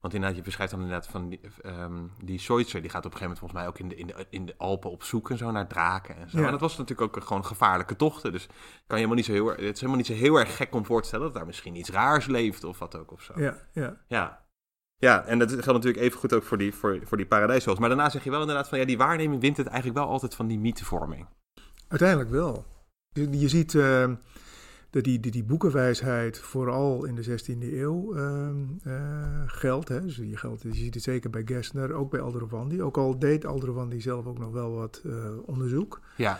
Want inderdaad, je beschrijft dan inderdaad van die, ehm die Schweitzer, die gaat op een gegeven moment volgens mij ook in de, in de, in de Alpen op zoek en zo naar draken en zo. Ja. En dat was natuurlijk ook gewoon gevaarlijke tochten. Dus kan je helemaal niet zo heel, het is helemaal niet zo heel erg gek om voor te stellen dat daar misschien iets raars leeft of wat ook of zo. Ja, ja. Ja. Ja, en dat geldt natuurlijk even goed ook voor die, voor, voor die paradijsvogels. Maar daarna zeg je wel inderdaad van ja, die waarneming wint het eigenlijk wel altijd van die mythevorming. Uiteindelijk wel. Je, je ziet eh, dat die, die, die boekenwijsheid vooral in de 16e eeuw ehm, eh, geldt. Hè. Dus je, geldt. je ziet het zeker bij Gessner, ook bij Alderovandi. Ook al deed Alderovandi zelf ook nog wel wat eh, onderzoek. Ja,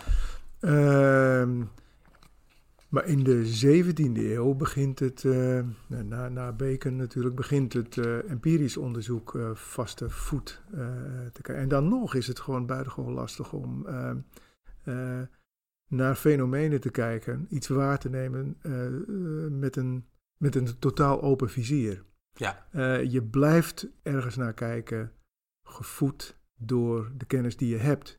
Ehm, maar in de 17e eeuw begint het, eh, na, na Bacon natuurlijk, begint het empirisch onderzoek vaste voet te krijgen. En dan nog is het gewoon buitengewoon lastig om ehm, eh, naar fenomenen te kijken, iets waar te nemen eh, met, een, met een totaal open vizier. ja, Eh, je blijft ergens naar kijken, gevoed door de kennis die je hebt.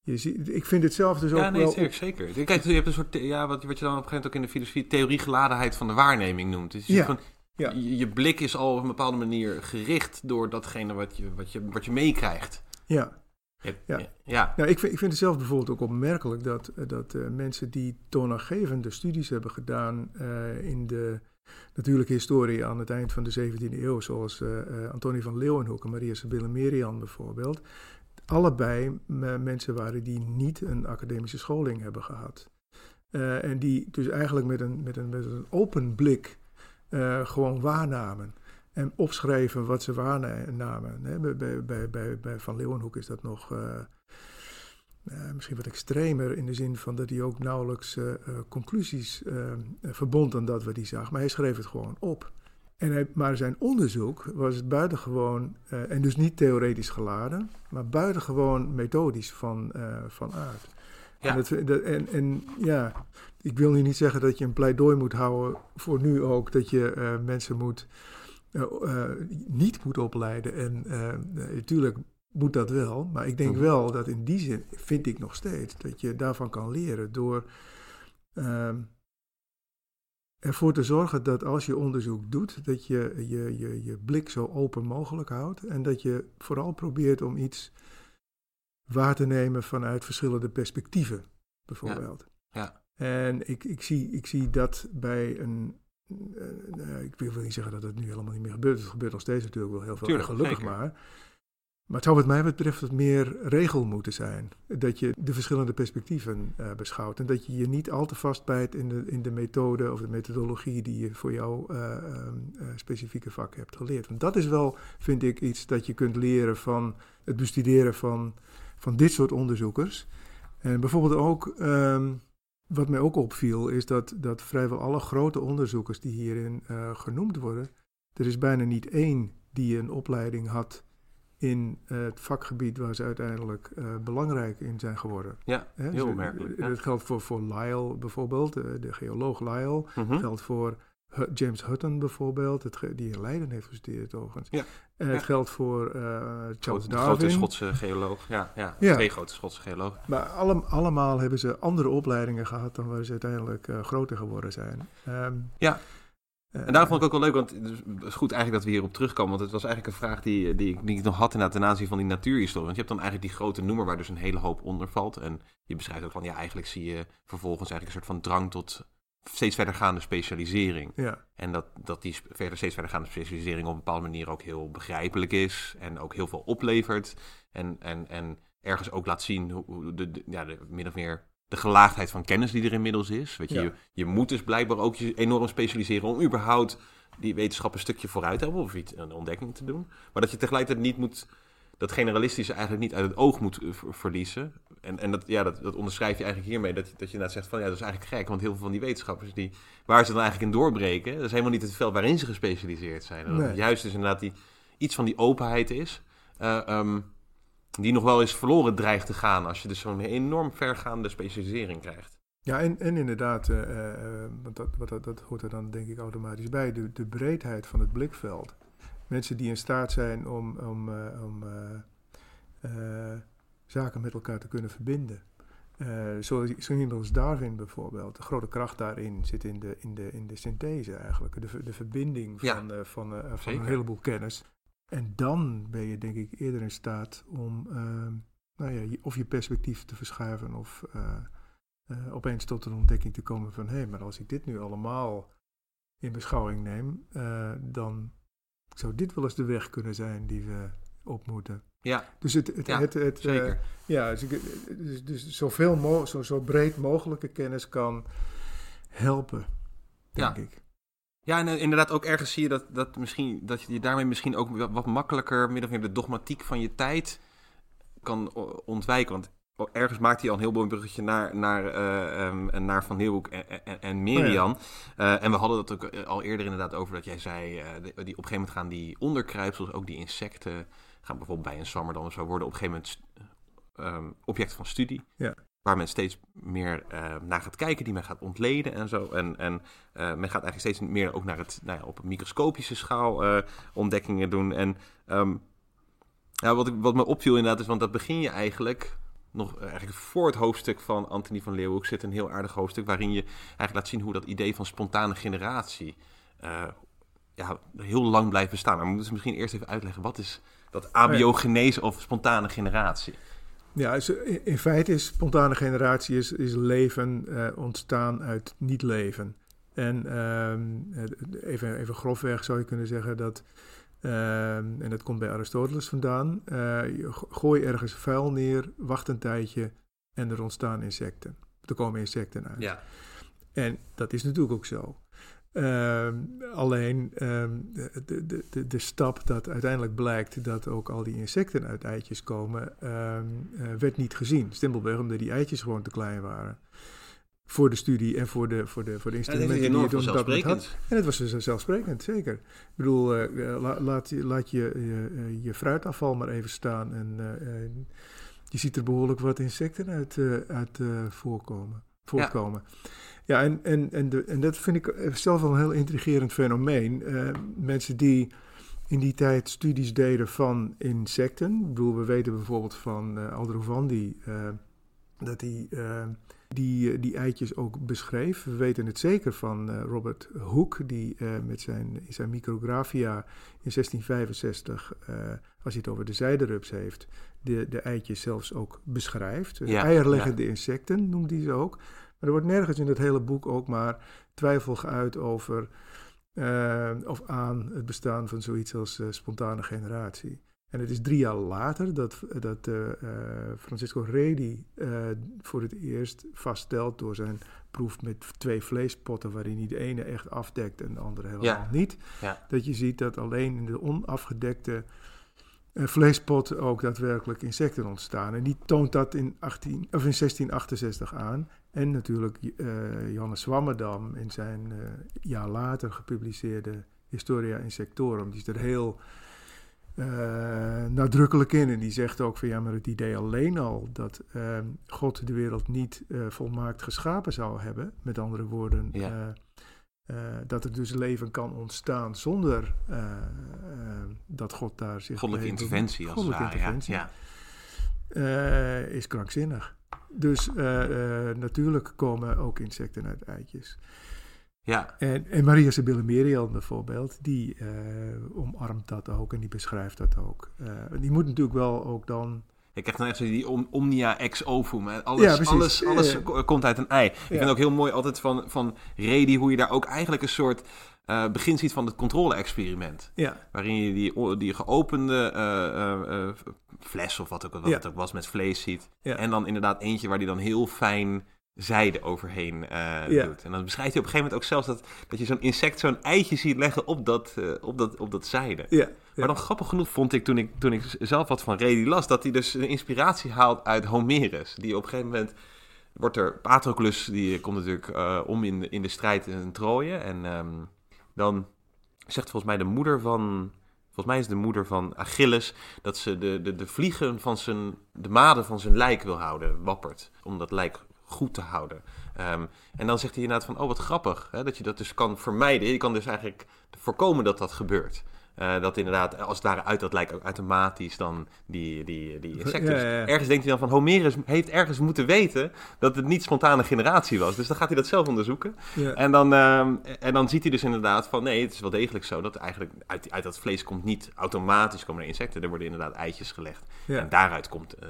Je ziet, ik vind het zelf dus ja ook nee, wel... zeker, zeker. Kijk, je hebt een soort, ja, wat, wat je dan op een gegeven moment ook in de filosofie theoriegeladenheid van de waarneming noemt. Dus je, Ja, ja. je, je blik is al op een bepaalde manier gericht door datgene wat je, wat je, wat je meekrijgt. Ja, Ja. ja. nou, ik, vind, ik vind het zelf bijvoorbeeld ook opmerkelijk dat, eh, dat eh, mensen die toonaangevende studies hebben gedaan eh, in de natuurlijke historie aan het eind van de 17e eeuw, zoals eh, Antonie van Leeuwenhoek en Maria Sibylle Merian bijvoorbeeld, allebei me- mensen waren die niet een academische scholing hebben gehad. Eh, en die dus eigenlijk met een, met een, met een open blik gewoon waarnamen. En opschreven wat ze waarnamen. Bij, bij, bij, bij, Van Leeuwenhoek is dat nog eh, eh, misschien wat extremer in de zin van dat hij ook nauwelijks eh, conclusies verbond aan dat wat hij zag. Maar hij schreef het gewoon op. En hij, maar zijn onderzoek was buitengewoon, eh, en dus niet theoretisch geladen, maar buitengewoon methodisch van, van aard. Ja. En, dat, dat- en, en ja, ik wil nu niet zeggen dat je een pleidooi moet houden voor nu ook, dat je mensen moet, niet moet opleiden. En natuurlijk moet dat wel, maar ik denk Mhm. wel dat in die zin, vind ik nog steeds, dat je daarvan kan leren door ehm, ervoor te zorgen dat als je onderzoek doet, dat je je, je je blik zo open mogelijk houdt en dat je vooral probeert om iets waar te nemen vanuit verschillende perspectieven, bijvoorbeeld. Ja. En ik, ik, zie, ik zie dat bij een. Eh, nou, ik wil niet zeggen dat het nu helemaal niet meer gebeurt. Het gebeurt nog steeds natuurlijk wel heel veel. Tuurlijk, gelukkig zeker. maar. Maar het zou wat mij betreft wat meer regel moeten zijn. Dat je de verschillende perspectieven eh, beschouwt. En dat je je niet al te vastbijt in de, in de methode of de methodologie die je voor jouw eh, ehm, eh, specifieke vak hebt geleerd. Want dat is wel, vind ik, iets dat je kunt leren van het bestuderen van, van dit soort onderzoekers. En bijvoorbeeld ook, ehm, wat mij ook opviel, is dat, dat vrijwel alle grote onderzoekers die hierin eh, genoemd worden, er is bijna niet één die een opleiding had in eh, het vakgebied waar ze uiteindelijk eh, belangrijk in zijn geworden. Ja, heel opmerkelijk. ja. Dat geldt voor, voor Lyell bijvoorbeeld, de geoloog. Mhm. Het geldt voor James Hutton bijvoorbeeld, het die in Leiden heeft gestudeerd overigens. Ja. En het Ja. geldt voor eh, Charles Grote- de Darwin. grote Schotse geoloog. Ja, ja, Ja. twee grote Schotse geologen. Maar alle, allemaal hebben ze andere opleidingen gehad dan waar ze uiteindelijk eh, groter geworden zijn. Ehm, Ja. eh, En daarom vond ik ook wel leuk, want het is- goed eigenlijk dat we hierop terugkomen. Want het was eigenlijk een vraag die, die, ik, die ik nog had ten aanzien van die natuurhistorie. Want je hebt dan eigenlijk die grote noemer waar dus een hele hoop onder valt. En je beschrijft ook van, ja, eigenlijk zie je vervolgens eigenlijk een soort van drang tot steeds verdergaande specialisering. Ja, En dat, dat die verder, steeds verdergaande specialisering op een bepaalde manier ook heel begrijpelijk is. En ook heel veel oplevert. En, en, en ergens ook laat zien hoe, hoe de, de- ja, de, min of meer de gelaagdheid van kennis die er inmiddels is. Weet je, Ja. je, je moet dus blijkbaar ook je enorm specialiseren om überhaupt die wetenschap een stukje vooruit te hebben of iets, een ontdekking te doen. Maar dat je tegelijkertijd niet moet, dat generalistische eigenlijk niet uit het oog moet eh, ver- verliezen. En, en dat, ja, dat, dat onderschrijf je eigenlijk hiermee, dat, dat je inderdaad zegt van ja, dat is eigenlijk gek, want heel veel van die wetenschappers die, waar ze dan eigenlijk in doorbreken, dat is helemaal niet het veld waarin ze gespecialiseerd zijn. En dat Nee. juist is inderdaad die, iets van die openheid is. eh, ehm, die nog wel eens verloren dreigt te gaan als je dus zo'n enorm vergaande specialisering krijgt. Ja, en, en inderdaad, eh, want dat, wat, dat, dat hoort er dan denk ik automatisch bij, de, de breedheid van het blikveld. Mensen die in staat zijn om, om, eh, om eh, eh, zaken met elkaar te kunnen verbinden. Zoals zo iemand als Darwin bijvoorbeeld. De grote kracht daarin zit in de, in de, in de synthese eigenlijk. De, de verbinding Ja, van, van, van een heleboel kennis. En dan ben je denk ik eerder in staat om eh, nou ja, je- of je perspectief te verschuiven of opeens tot een ontdekking te komen van hé, maar als ik dit nu allemaal in beschouwing neem, dan zou dit wel eens de weg kunnen zijn die we op moeten. Ja, Dus het, het, Ja, het, het, eh, zeker. ja, dus, dus, dus zoveel mo zo, zo breed mogelijke kennis kan helpen, denk Ja. ik. Ja, en eh, inderdaad ook ergens zie je dat, dat, misschien, dat je daarmee misschien ook wat, wat makkelijker min of meer de dogmatiek van je tijd kan o- ontwijken. Want ergens maakt hij al een heel mooi bruggetje naar, naar, eh, ehm, naar Van Leeuwenhoek en, en, en Merian. Eh, en we hadden dat ook eh, al eerder inderdaad over dat jij zei, die, op een gegeven moment gaan die onderkruipsels, ook die insecten, gaan bijvoorbeeld bij een zwammerdam of zo, worden op een gegeven moment ehm, object van studie. Ja. Waar men steeds meer naar gaat kijken, die men gaat ontleden en zo. En, en men gaat eigenlijk steeds meer ook naar het, nou ja, op een microscopische schaal ontdekkingen doen. En ehm, ja, wat, ik, wat me opviel inderdaad is, want dat begin je eigenlijk nog eh, eigenlijk voor het hoofdstuk van Anthony van Leeuwenhoek zit een heel aardig hoofdstuk waarin je eigenlijk laat zien hoe dat idee van spontane generatie eh, ja, heel lang blijft bestaan. Maar we moeten misschien eerst even uitleggen, wat is dat abiogenese of spontane generatie? Ja, dus in feite is spontane generatie is, is leven eh, ontstaan uit niet-leven. En ehm, eh, even, even grofweg zou je kunnen zeggen dat, ehm, en dat komt bij Aristoteles vandaan, eh, gooi ergens vuil neer, wacht een tijdje en er ontstaan insecten. Er komen insecten uit. Ja, En dat is natuurlijk ook zo. Ehm, alleen ehm, de, de, de, de stap dat uiteindelijk blijkt dat ook al die insecten uit eitjes komen, eh, werd niet gezien. Stimpelberg, omdat die eitjes gewoon te klein waren. Voor de studie en voor de, voor de, voor de instrumenten die je toen dat had. En het was dus zelfsprekend, zeker. Ik bedoel, eh, la- laat, je- laat je, je, eh, je fruitafval maar even staan en je ziet er behoorlijk wat insecten uit, eh, uit voorkomen, voortkomen. Ja, en, en, en, de, en dat vind ik zelf wel een heel intrigerend fenomeen. Mensen die in die tijd studies deden van insecten. Ik bedoel, we weten bijvoorbeeld van eh Aldrovandi dat hij die, eh, die eitjes ook beschreef. We weten het zeker van eh, Robert Hooke, die eh, met zijn, in zijn Micrographia in 1665, eh, als hij het over de zijderups heeft, de, de eitjes zelfs ook beschrijft. Dus Ja, eierleggende insecten noemt hij ze ook. Maar er wordt nergens in het hele boek ook maar twijfel geuit over of aan het bestaan van zoiets als spontane generatie. En het is drie jaar later dat, dat eh, Francisco Redi eh, voor het eerst vaststelt door zijn proef met twee vleespotten, waarin hij de ene echt afdekt en de andere helemaal Ja. niet. Ja. Dat je ziet dat alleen in de onafgedekte eh, vleespot ook daadwerkelijk insecten ontstaan. En die toont dat in, 18, of in 1668 aan. En natuurlijk Johannes Swammerdam in zijn jaar later gepubliceerde Historia Insectorum. Die is er heel eh, nadrukkelijk in. En die zegt ook van ja, maar het idee alleen al dat eh, God de wereld niet eh, volmaakt geschapen zou hebben. Met andere woorden, Ja. eh, dat er dus leven kan ontstaan zonder dat God daar zich Goddelijke mee interventie als Goddelijke. Ja. interventie. Ja. eh, is krankzinnig. Dus natuurlijk komen ook insecten uit eitjes. Ja. En, en Maria Sibylle Merian bijvoorbeeld, die eh, omarmt dat ook en die beschrijft dat ook. Eh, die moet natuurlijk wel ook dan... Ik krijg dan echt zo die om- omnia ex ovum. hè. Alles, Ja, alles, alles Ja. komt uit een ei. Ik Ja. vind ook heel mooi altijd van, van Redi hoe je daar ook eigenlijk een soort eh, begin ziet van het controle-experiment. Ja, Waarin je die, die geopende fles of wat ook, wat Ja. het ook was met vlees ziet. Ja. En dan inderdaad eentje waar die dan heel fijn zijde overheen eh, Ja. doet. En dan beschrijft hij op een gegeven moment ook zelfs dat, dat je zo'n insect zo'n eitje ziet leggen op dat, eh, op dat, op dat zijde. ja, Maar dan grappig genoeg vond ik toen ik, toen ik zelf wat van Redi las, dat hij dus een inspiratie haalt uit Homerus. Die op een gegeven moment wordt er, Patroclus, die komt natuurlijk eh, om in, de- in de strijd in Troje. En ehm, dan zegt volgens mij de moeder van, volgens mij is de moeder van Achilles, dat ze de, de, de vliegen van zijn, de maden van zijn lijk wil houden, wappert. Om dat lijk goed te houden. Ehm, en dan zegt hij inderdaad van, oh wat grappig, hè, dat je dat dus kan vermijden. Je kan dus eigenlijk voorkomen dat dat gebeurt. Uh, dat inderdaad, als het ware uit dat lijkt ook automatisch dan die, die, die insecten. Ja, ja, ja. Ergens denkt hij dan van Homerus heeft ergens moeten weten dat het niet spontane generatie was. Dus dan gaat hij dat zelf onderzoeken. En, dan, uh, en dan ziet hij dus inderdaad van nee, het is wel degelijk zo dat eigenlijk uit, uit dat vlees komt niet automatisch komen er insecten. Er worden inderdaad eitjes gelegd. En daaruit komt, uh,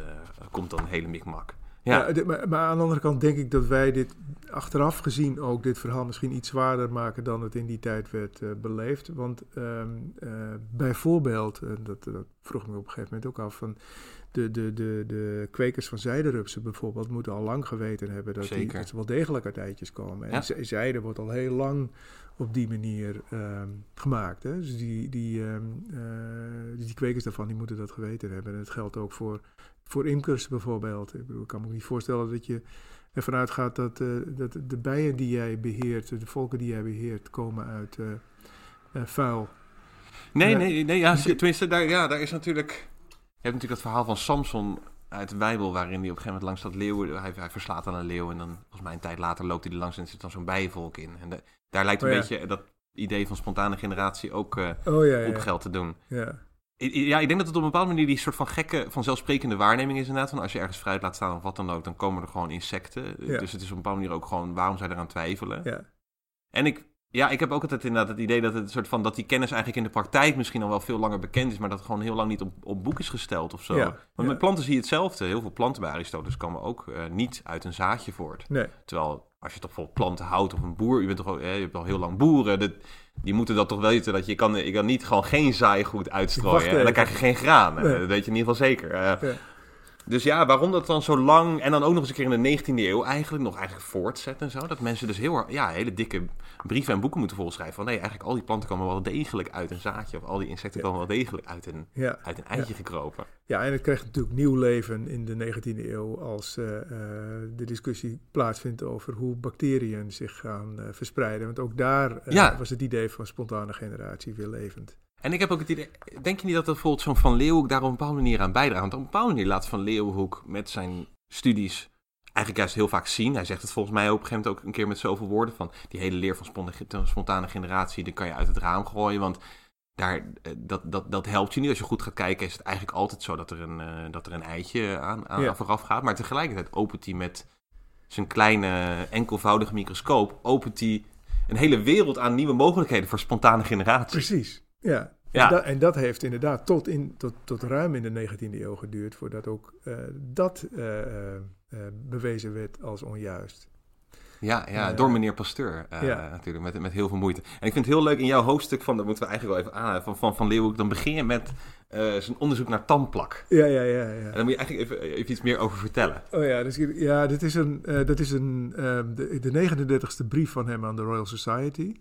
komt dan een hele mikmak. Ja, ja maar, maar, aan de andere kant denk ik dat wij dit achteraf gezien ook dit verhaal misschien iets zwaarder maken dan het in die tijd werd uh, beleefd. Want um, uh, bijvoorbeeld, en dat, dat vroeg ik me op een gegeven moment ook af, van de, de, de, de kwekers van zijderupsen bijvoorbeeld moeten al lang geweten hebben dat, die, dat ze wel degelijk uit eitjes komen. En ja. zijde wordt al heel lang op die manier um, gemaakt. Hè? Dus die, die, um, uh, die kwekers daarvan die moeten dat geweten hebben. En dat geldt ook voor voor imkers bijvoorbeeld. Ik, bedoel, ik kan me niet voorstellen dat je ervan uitgaat dat, uh, dat de bijen die jij beheert, de volken die jij beheert, komen uit uh, uh, vuil. Nee, nee, nee, ja, tenminste, daar, ja, daar is natuurlijk... Je hebt natuurlijk het verhaal van Samson uit de Bijbel, waarin hij op een gegeven moment langs dat leeuw, hij, hij verslaat aan een leeuw en dan, volgens mij een tijd later, loopt hij er langs en zit dan zo'n bijenvolk in. En de, daar lijkt een oh, ja. beetje dat idee van spontane generatie ook uh, oh, ja, ja, op geld te doen. Ja. Ja, ik denk dat het op een bepaalde manier die soort van gekke, vanzelfsprekende waarneming is inderdaad. Van als je ergens fruit laat staan of wat dan ook, dan komen er gewoon insecten. Dus het is op een bepaalde manier ook gewoon, waarom je eraan twijfelen? Ja. En ik, ja, ik heb ook altijd inderdaad het idee dat het soort van, dat die kennis eigenlijk in de praktijk misschien al wel veel langer bekend is, maar dat het gewoon heel lang niet op, op boek is gesteld of zo. Ja, Want met planten zie je hetzelfde. Heel veel planten bij Aristoteles komen ook uh, niet uit een zaadje voort. Nee. Terwijl als je toch bijvoorbeeld planten houdt of een boer, je, bent toch al, je hebt al heel lang boeren, dat, die moeten dat toch weten dat je kan, je kan niet gewoon geen zaaigoed uitstrooien en dan krijg je geen graan. Nee. Dat weet je in ieder geval zeker. Uh, ja. Dus ja, waarom dat dan zo lang en dan ook nog eens een keer in de 19e eeuw eigenlijk nog eigenlijk voortzetten en zo. Dat mensen dus heel ja, hele dikke brieven en boeken moeten volschrijven. Van nee, eigenlijk al die planten komen wel degelijk uit een zaadje. Of al die insecten ja. komen wel degelijk uit een, ja. uit een eitje ja. gekropen. Ja, en het krijgt natuurlijk nieuw leven in de 19e eeuw als uh, uh, de discussie plaatsvindt over hoe bacteriën zich gaan uh, verspreiden. Want ook daar was het idee van spontane generatie weer levend. En ik heb ook het idee, denk je niet dat bijvoorbeeld zo'n Van Leeuwenhoek daar op een bepaalde manier aan bijdraagt? Want op een bepaalde manier laat Van Leeuwenhoek met zijn studies eigenlijk juist heel vaak zien. Hij zegt het volgens mij op een gegeven moment ook een keer met zoveel woorden van die hele leer van spontane generatie, die kan je uit het raam gooien, want daar, dat, dat, dat helpt je niet. Als je goed gaat kijken is het eigenlijk altijd zo dat er een, uh, dat er een eitje aan, aan ja. vooraf gaat. Maar tegelijkertijd opent hij met zijn kleine enkelvoudige microscoop, opent hij een hele wereld aan nieuwe mogelijkheden voor spontane generatie. Precies, ja. Ja. En, dat, en, dat, heeft inderdaad tot, in, tot, tot ruim in de 19e eeuw geduurd voordat ook uh, dat uh, uh, bewezen werd als onjuist. Ja, ja door meneer Pasteur ja. natuurlijk, met, met heel veel moeite. En ik vind het heel leuk in jouw hoofdstuk van, dat moeten we eigenlijk wel even aan van, van, van Leeuwenhoek, dan begin je met zijn onderzoek naar tandplak. Ja, ja, ja, ja. En daar moet je eigenlijk even, even iets meer over vertellen. Oh ja, dus, ja dit is, een, dat is een, de, de 39ste brief van hem aan de Royal Society.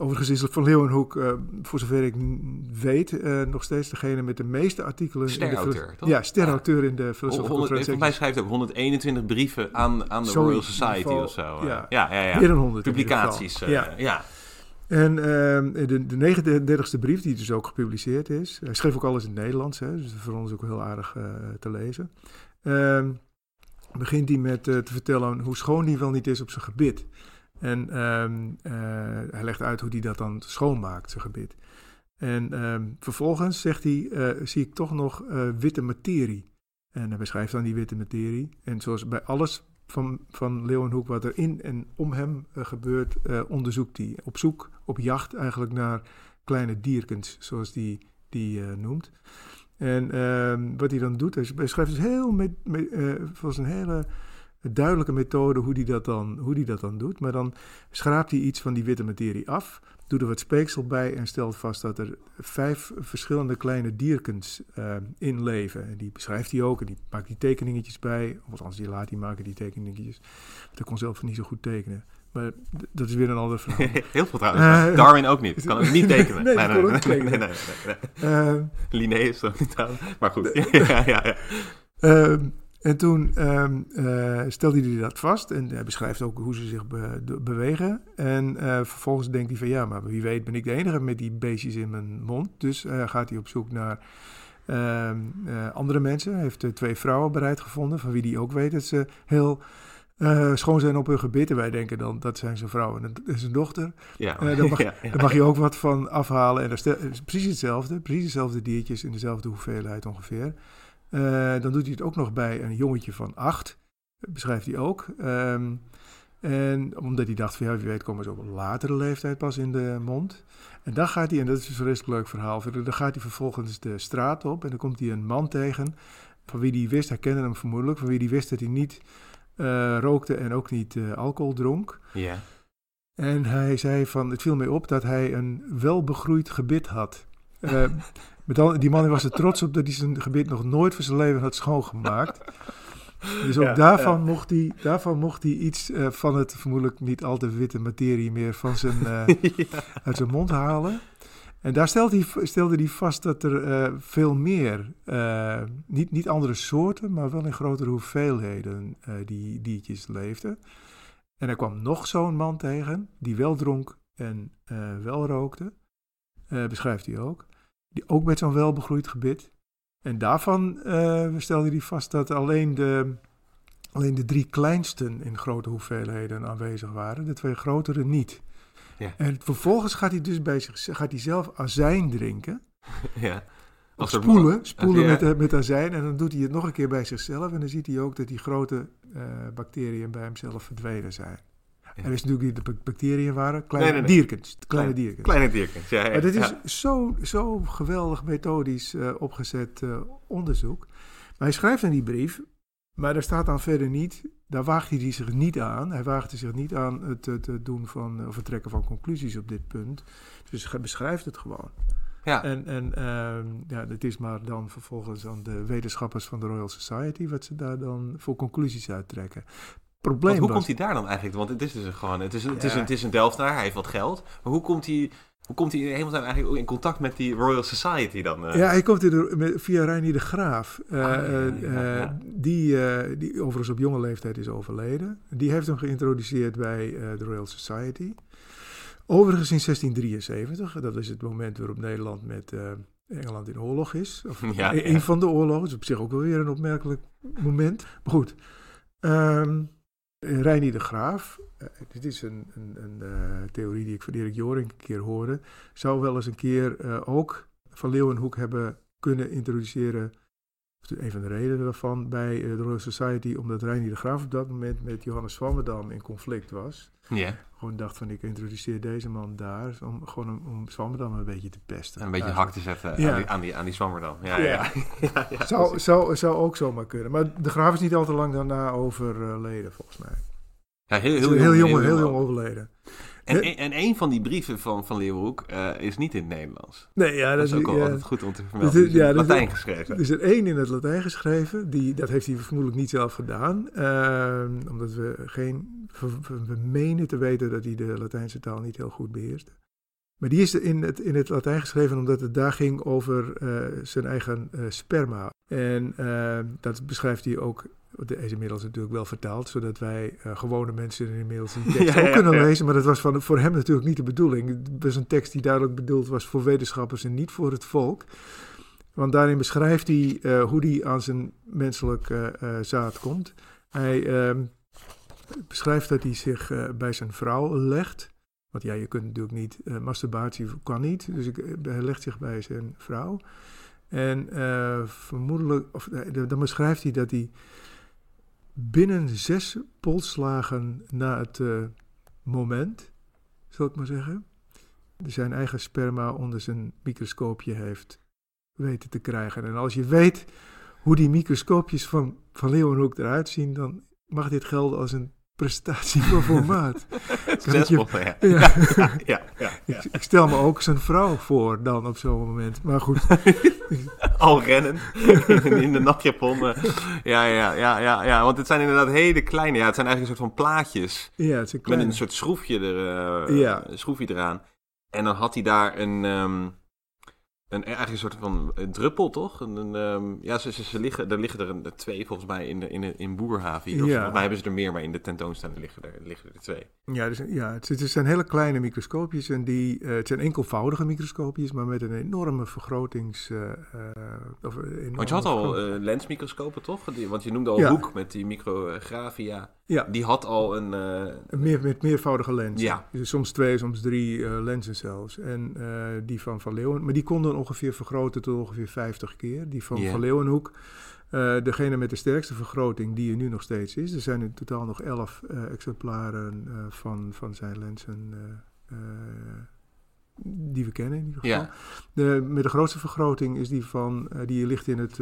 Overigens is Van Leeuwenhoek, uh, voor zover ik weet, uh, nog steeds degene met de meeste artikelen. Sterauteur, toch? Ja, sterauteur ja. in de filosofie. Voor mij schrijft ook 121 brieven aan, aan de Royal Society geval, of zo. Ja, ja, ja, ja. Meer dan 100 Publicaties. Uh, ja. ja. En uh, de, de 39ste brief, die dus ook gepubliceerd is. Hij schreef ook alles in het Nederlands, hè, dus voor ons ook heel aardig te lezen. Uh, begint hij met te vertellen hoe schoon hij wel niet is op zijn gebit. En um, uh, hij legt uit hoe hij dat dan schoonmaakt, zijn gebit. En um, vervolgens zegt hij, uh, zie ik toch nog uh, witte materie. En hij beschrijft dan die witte materie. En zoals bij alles van, van Leeuwenhoek wat er in en om hem gebeurt, onderzoekt hij. Op zoek, op jacht eigenlijk naar kleine dierkens, zoals hij die, noemt. En um, wat hij dan doet, hij beschrijft dus heel met, met, volgens een hele duidelijke methode hoe die, dat dan, hoe die dat dan doet. Maar dan schraapt hij iets van die witte materie af, doet er wat speeksel bij en stelt vast dat er vijf verschillende kleine dierkens uh, in leven. En die beschrijft hij ook en die maakt die tekeningetjes bij. Of althans, die laat hij maken, die tekeningetjes. Hij kon zelf niet zo goed tekenen. Maar dat is weer een ander verhaal. Heel veel trouwens. Uh, Darwin ook niet. Kan ook niet tekenen. nee, nee, nee, nee, tekenen. nee, nee, nee, nee. Uh, Linné is ook niet aan. Maar goed. ja, ja, ja. Uh, En toen ehm, eh, stelde hij dat vast en hij beschrijft ook hoe ze zich be- bewegen. En eh, vervolgens denkt hij van ja, maar wie weet ben ik de enige met die beestjes in mijn mond. Dus eh, gaat hij op zoek naar ehm, eh, andere mensen. Hij heeft twee vrouwen bereid gevonden van wie hij ook weet dat ze heel schoon zijn op hun gebit. En wij denken dan dat zijn zijn vrouw en dat is zijn dochter. Ja, daar mag- ja, ja. Daar mag je ook wat van afhalen. En dat is is precies hetzelfde. Precies dezelfde diertjes in dezelfde hoeveelheid ongeveer. Eh, dan doet hij het ook nog bij een jongetje van acht. Beschrijft hij ook. Ehm, en omdat hij dacht van ja, wie weet komen ze op een latere leeftijd pas in de mond. En dan gaat hij, en dat is een vreselijk leuk verhaal, verder, dan gaat hij vervolgens de straat op en dan komt hij een man tegen van wie hij wist, hij kende hem vermoedelijk, van wie hij wist dat hij niet eh, rookte en ook niet eh, alcohol dronk. Ja. En hij zei van, het viel mij op dat hij een welbegroeid gebit had. Eh, met al, die man was er trots op dat hij zijn gebit nog nooit voor zijn leven had schoongemaakt. Dus ook Ja, daarvan, Mocht hij, daarvan mocht hij iets eh, van het vermoedelijk niet al te witte materie meer van zijn, eh, uit zijn mond halen. En daar stelde hij, stelde hij vast dat er eh, veel meer, niet, niet andere soorten, maar wel in grotere hoeveelheden die diertjes leefden. En hij kwam nog zo'n man tegen, die wel dronk en wel rookte, beschrijft hij ook. Die ook met zo'n welbegroeid gebit. En daarvan eh, stelde hij vast dat alleen de, alleen de drie kleinsten in grote hoeveelheden aanwezig waren, de twee grotere niet. Ja. En vervolgens gaat hij dus bij zich, gaat hij zelf azijn drinken. ja. Of spoelen, spoelen Ja. met, eh, met azijn. En dan doet hij het nog een keer bij zichzelf. En dan ziet hij ook dat die grote eh, bacteriën bij hemzelf verdwenen zijn. Hij wist natuurlijk niet de bacteriën waren. Kleine Nee, nee, nee. dierkens. Kleine dierkens. Kleine diertjes, ja. ja, Maar dit is ja. zo, zo geweldig methodisch eh, opgezet eh, onderzoek. Maar hij schrijft in die brief, maar daar staat dan verder niet, daar waagt hij zich niet aan. Hij waagde zich niet aan het, het, doen van, of het trekken van conclusies op dit punt. Dus hij beschrijft het gewoon. Ja. En, en ehm, ja, het is maar dan vervolgens aan de wetenschappers van de Royal Society wat ze daar dan voor conclusies uittrekken. Probleem Want hoe was- komt hij daar dan eigenlijk? Want het is dus gewoon, het is, het, is een, het is een Delftenaar, hij heeft wat geld. Maar hoe komt hij, hoe komt hij in hemelsnaam eigenlijk ook in contact met die Royal Society dan? eh? Ja, hij komt in de, via Reinier de Graaf. Ah, ja, ja, ja. Die, die overigens op jonge leeftijd is overleden. Die heeft hem geïntroduceerd bij eh, de Royal Society. Overigens in 1673, dat is het moment waarop Nederland met eh, Engeland in oorlog is. Of een, van de oorlogen, is op zich ook wel weer een opmerkelijk moment. Maar goed, Ehm Reinier de Graaf, eh, dit is een, een, een eh, theorie die ik van Erik Joring een keer hoorde, zou wel eens een keer eh, ook van Leeuwenhoek hebben kunnen introduceren. Een van de redenen daarvan bij eh, de Royal Society, omdat Reinier de Graaf op dat moment met Johannes Swammerdam in conflict was. Ja, Gewoon dacht van ik introduceer deze man daar, om, gewoon om, om Swammerdam een beetje te pesten. een beetje hak te zetten Ja. aan, die, aan, die, aan die Zwammerdam. Ja, Ja. ja. ja. Zou, precies. zou, zou ook zomaar kunnen. Maar de graaf is niet al te lang daarna overleden, volgens mij. Ja, heel, Heel, heel, heel, jong, jong, heel jong overleden. En, He- en, en een van die brieven van, van Leeuwenhoek eh, is niet in het Nederlands. Nee, ja, Dat is ook ja, altijd goed om te vermelden. Het is in ja, dat is- Latijn geschreven. Er is er één in het Latijn geschreven. Die, dat heeft hij vermoedelijk niet zelf gedaan. ehm, omdat we geen... We menen te weten dat hij de Latijnse taal niet heel goed beheerste. Maar die is in het, in het Latijn geschreven omdat het daar ging over eh, zijn eigen eh, sperma. En ehm, dat beschrijft hij ook... Dat is inmiddels natuurlijk wel vertaald, zodat wij eh, gewone mensen inmiddels die tekst Ja, ook ja, kunnen ja. lezen. Maar dat was van, voor hem natuurlijk niet de bedoeling. Het was een tekst die duidelijk bedoeld was voor wetenschappers en niet voor het volk. Want daarin beschrijft hij eh, hoe hij aan zijn menselijk eh, eh, zaad komt. Hij ehm, beschrijft dat hij zich eh, bij zijn vrouw legt. Want ja, je kunt natuurlijk niet, eh, masturbatie kan niet. Dus ik, eh, hij legt zich bij zijn vrouw. En eh, vermoedelijk, of, dan beschrijft hij dat hij binnen zes polslagen na het moment, zal ik maar zeggen, zijn eigen sperma onder zijn microscoopje heeft weten te krijgen. En als je weet hoe die microscoopjes van, van Leeuwenhoek eruit zien, dan mag dit gelden als een prestatie van formaat. Succesvol, ja. Ja. Ja, ja, ja, ja. ik, ik stel me ook zijn vrouw voor dan op zo'n moment. Maar goed, Al rennen in de natjapon. eh. Ja, ja, ja, ja, ja, want het zijn inderdaad hele kleine. Ja, het zijn eigenlijk een soort van plaatjes ja, het met een soort schroefje, er, Ja. een schroefje eraan. En dan had hij daar een, ehm, een, eigenlijk een soort van druppel, toch? Een, een, ehm, ja, ze, ze, ze, liggen, er liggen er een, twee volgens mij in, de, in, in Boerhaven. Hier. Ja. Volgens mij hebben ze er meer, maar in de tentoonstelling liggen er, liggen er twee. Ja, dus, ja het, het zijn hele kleine microscoopjes en die, eh, het zijn enkelvoudige microscoopjes, maar met een enorme vergrotings... eh, eh, of enorme Want je had al lensmicroscopen, toch? Die, want je noemde al Ja. Hoek met die micrografia. Ja, Die had al een... een meer, met meervoudige lenzen. Ja. Dus soms twee, soms drie eh, lenzen zelfs. En eh, die van Van Leeuwen, maar die konden ongeveer vergroten tot ongeveer 50 keer. Die van. Van Leeuwenhoek, degene met de sterkste vergroting die er nu nog steeds is. Er zijn in totaal nog 11 eh, exemplaren van, van zijn lenzen die we kennen in ieder geval. ja. De, met de grootste vergroting is die van, die ligt in het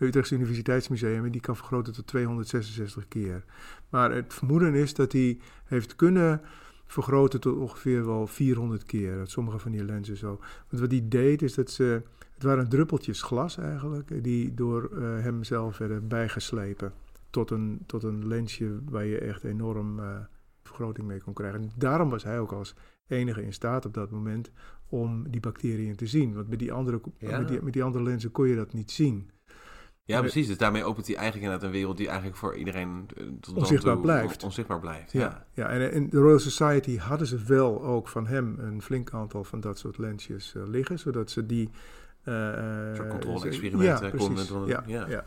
Utrechtse Universiteitsmuseum en die kan vergroten tot 266 keer. Maar het vermoeden is dat hij heeft kunnen vergroten tot ongeveer wel 400 keer. Dat sommige van die lenzen zo. Want wat hij deed is dat ze, het waren druppeltjes glas eigenlijk, eh, die door eh, hem zelf werden bijgeslepen tot een, tot een lensje waar je echt enorm eh, vergroting mee kon krijgen. En daarom was hij ook als enige in staat op dat moment om die bacteriën te zien. Want met die andere, Ja. met die, met die andere lenzen kon je dat niet zien. Ja, precies. Dus daarmee opent hij eigenlijk inderdaad een wereld die eigenlijk voor iedereen... eh, tot Onzichtbaar toe blijft. Onzichtbaar blijft, Ja, ja. ja. en in de Royal Society hadden ze wel ook van hem een flink aantal van dat soort lensjes eh, liggen, zodat ze die... eh, eh, controle-experimenten ja, konden doen, Ja, ja. ja.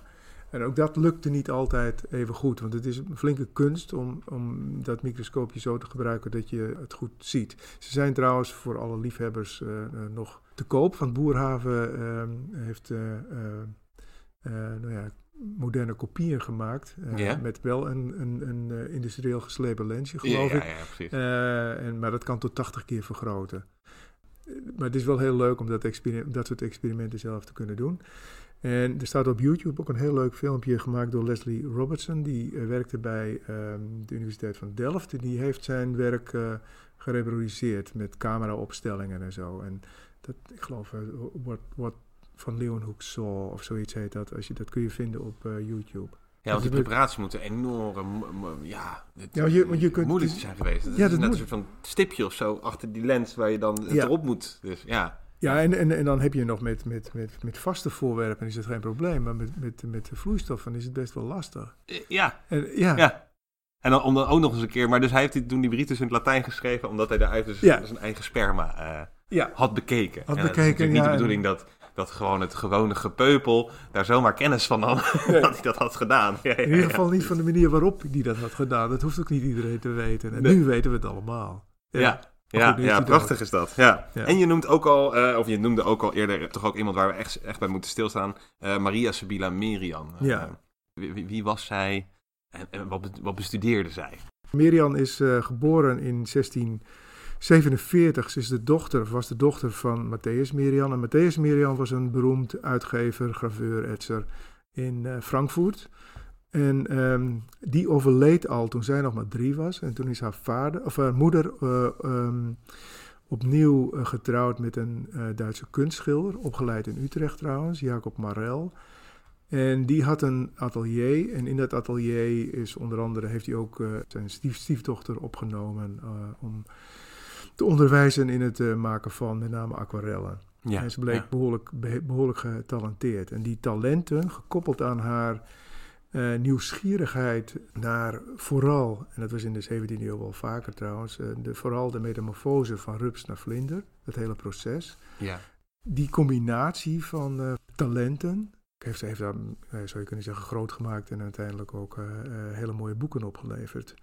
En ook dat lukte niet altijd even goed, want het is een flinke kunst om, om dat microscoopje zo te gebruiken dat je het goed ziet. Ze zijn trouwens voor alle liefhebbers eh, eh, nog te koop, want Boerhaven eh, heeft eh, eh, eh, nou ja, moderne kopieën gemaakt, eh, met wel een, een, een eh, industrieel geslepen lensje, geloof ik. ja, precies. Eh, en, maar dat kan tot 80 keer vergroten. Eh, Maar het is wel heel leuk om dat, soort experimenten zelf te kunnen doen. En er staat op YouTube ook een heel leuk filmpje gemaakt door Leslie Robertson. Die eh, werkte bij ehm, de Universiteit van Delft. En die heeft zijn werk eh gereproduceerd met cameraopstellingen en zo. En dat, ik geloof, eh, wat van Leeuwenhoek Saw of zoiets heet dat. Als je, dat kun je vinden op eh, YouTube. Ja, want die dat- preparatie moet enorm, ja, het, Ja, je- want je kunt- moeilijk zijn geweest. Het Ja, is dat net moet. een soort van stipje of zo achter die lens waar je dan het Ja. erop moet. Dus ja, Ja, en, en, en dan heb je nog met, met, met, met vaste voorwerpen is het geen probleem. Maar met, met, met de vloeistoffen is het best wel lastig. Eh, ja, En, ja, ja. En dan, om dan ook nog eens een keer, maar dus hij heeft die, toen die Britus in het Latijn geschreven, omdat hij daaruit dus Ja. zijn eigen sperma eh, ja. had bekeken. Had en het is bekeken, natuurlijk niet ja, de en- bedoeling dat, dat gewoon het gewone gepeupel daar zomaar kennis van had dat hij dat had gedaan. In ieder geval niet van de manier waarop hij dat had gedaan. Dat hoeft ook niet iedereen te weten. En nu weten we het allemaal. ja. Ja, ja prachtig is dat. Ja. En je noemt ook al, eh, of je noemde ook al eerder, toch ook iemand waar we echt, echt bij moeten stilstaan: eh, Maria Sabila Merian. Eh, ja. Wie, wie, was zij en, en wat, wat, bestudeerde zij? Merian is geboren in 16 47 is de dochter, was de dochter van Matthäus Merian. En Matthäus Merian was een beroemd uitgever, graveur, etser in uh, Frankfurt. En ehm, die overleed al toen zij nog maar drie was. En toen is haar, vader, of haar moeder eh, ehm, opnieuw eh, getrouwd met een Duitse kunstschilder, opgeleid in Utrecht trouwens, Jacob Marel. En die had een atelier. En in dat atelier is onder andere heeft hij ook zijn stiefdochter opgenomen om te onderwijzen in het eh, maken van met name aquarellen. Ja, en ze bleek ja. behoorlijk, be- behoorlijk getalenteerd. En die talenten, gekoppeld aan haar eh, nieuwsgierigheid naar vooral, en dat was in de 17e eeuw wel vaker trouwens, eh, de, vooral de metamorfose van rups naar vlinder, dat hele proces. Ja. Die combinatie van talenten heeft, heeft haar, eh, zou je kunnen zeggen, groot gemaakt en uiteindelijk ook eh, eh, hele mooie boeken opgeleverd.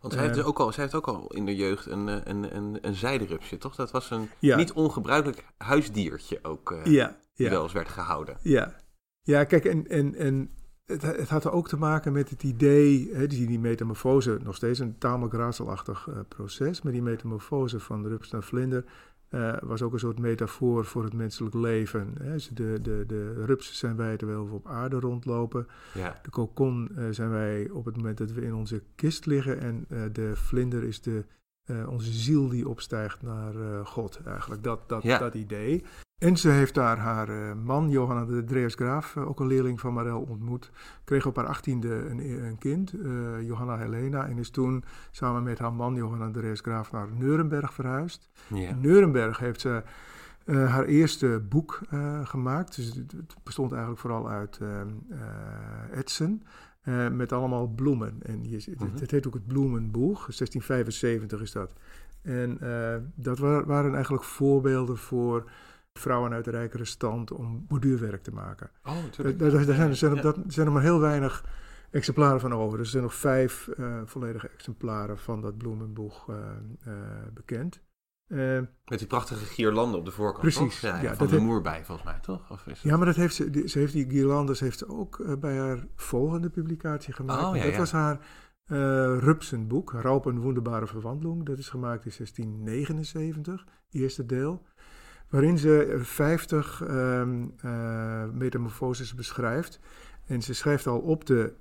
Want zij heeft, dus ook al, zij heeft ook al in de jeugd een, een, een, een zijderupsje, toch? Dat was een Ja. niet ongebruikelijk huisdiertje ook, Ja, die ja. wel eens werd gehouden. Ja, ja kijk, en, en, en het, het had er ook te maken met het idee, hè, die, die metamorfose, nog steeds een tamelijk raadselachtig proces, maar die metamorfose van de rups naar vlinder eh, was ook een soort metafoor voor het menselijk leven. Hè. Ze- De, de, de rups zijn wij terwijl we op aarde rondlopen. Ja. De kokon eh, zijn wij op het moment dat we in onze kist liggen. En eh, de vlinder is de, eh, onze ziel die opstijgt naar eh, God eigenlijk. Dat, dat, Ja. dat idee. En ze heeft daar haar eh, man, Johanna de Drees Graaf, ook een leerling van Marel, ontmoet. Kreeg op haar achttiende een, een kind, Johanna Helena. En is toen samen met haar man, Johanna de Drees Graaf, naar Nuremberg verhuisd. Ja. In Nuremberg heeft ze haar eerste boek gemaakt. Dus het, het bestond eigenlijk vooral uit ehm, etsen. Eh, met allemaal bloemen. En je, het, Mhm. het heet ook het Bloemenboeg. 1675 is dat. En eh, dat wa- waren eigenlijk voorbeelden voor vrouwen uit de rijkere stand om borduurwerk te maken. Oh, natuurlijk. Daar, daar- daar zijn, er zijn, op Ja. dat, er zijn er maar heel weinig exemplaren van over. Dus er zijn nog vijf eh, volledige exemplaren van dat bloemenboeg bekend. Eh, Met die prachtige gierlanden op de voorkant, Precies, toch? Ja, ja, ja, dat van de moer bij, volgens mij, toch? Of is ja, maar dat heeft ze, die- ze heeft die guirlandes heeft ze ook eh, bij haar volgende publicatie gemaakt. Oh, ja, dat ja. was haar eh Rupsenboek, Raup en Wonderbare Verwandlung. Dat is gemaakt in 1679, eerste deel. Waarin ze eh, 50 ehm, eh, metamorfoses beschrijft. En ze schrijft al op de,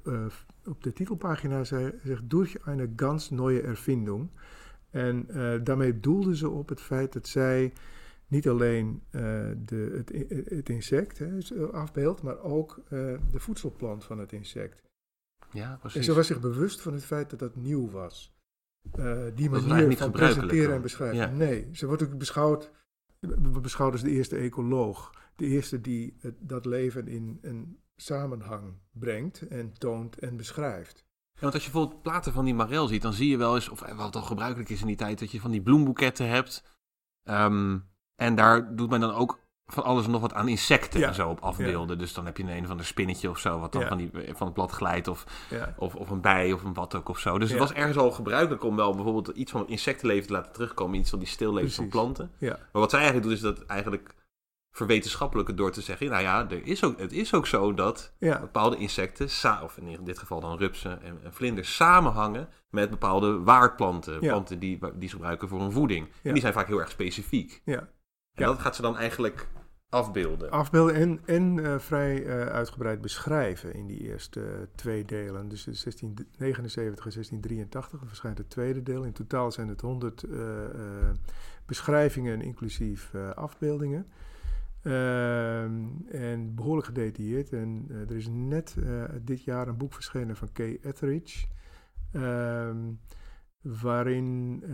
op de titelpagina, ze zegt, durch eine ganz neue Erfindung. En eh, daarmee doelde ze op het feit dat zij niet alleen eh, de, het, insect hè, afbeeldt, maar ook eh, de voedselplant van het insect. Ja, En ze was zich bewust van het feit dat dat nieuw was. Die manier niet van presenteren dan. en beschrijven. Ja. Nee, ze wordt ook beschouwd, we beschouwd als de eerste ecoloog. De eerste die het, dat leven in een samenhang brengt en toont en beschrijft. Want als je bijvoorbeeld platen van die Marel ziet, dan zie je wel eens, of eh, wat al gebruikelijk is in die tijd, dat je van die bloemboeketten hebt. Ehm, en daar doet men dan ook van alles en nog wat aan insecten Ja. en zo op afbeelden. Dus dan heb je een, van de spinnetje of zo, wat dan Ja. van, die, van het blad glijdt. Of, of, of een bij of een wat ook of zo. Dus het was ergens al gebruikelijk om wel bijvoorbeeld iets van het insectenleven te laten terugkomen. Iets van die stilleven van planten. Maar wat zij eigenlijk doet, is dat eigenlijk verwetenschappelijke door te zeggen, nou ja, er is ook, het is ook zo dat Ja. bepaalde insecten, of in dit geval dan rupsen en, en vlinders, samenhangen met bepaalde waardplanten. Ja. Planten die, die ze gebruiken voor hun voeding. Ja. En die zijn vaak heel erg specifiek. Ja. En dat gaat ze dan eigenlijk afbeelden. afbeelden en, en eh, vrij eh, uitgebreid beschrijven in die eerste eh, twee delen. Dus in 1679 en 1683 verschijnt het tweede deel. In totaal zijn het 100 eh, eh, beschrijvingen, inclusief afbeeldingen. Ehm, en behoorlijk gedetailleerd. En eh, er is net eh, dit jaar een boek verschenen van Kay Etheridge. ehm, waarin eh,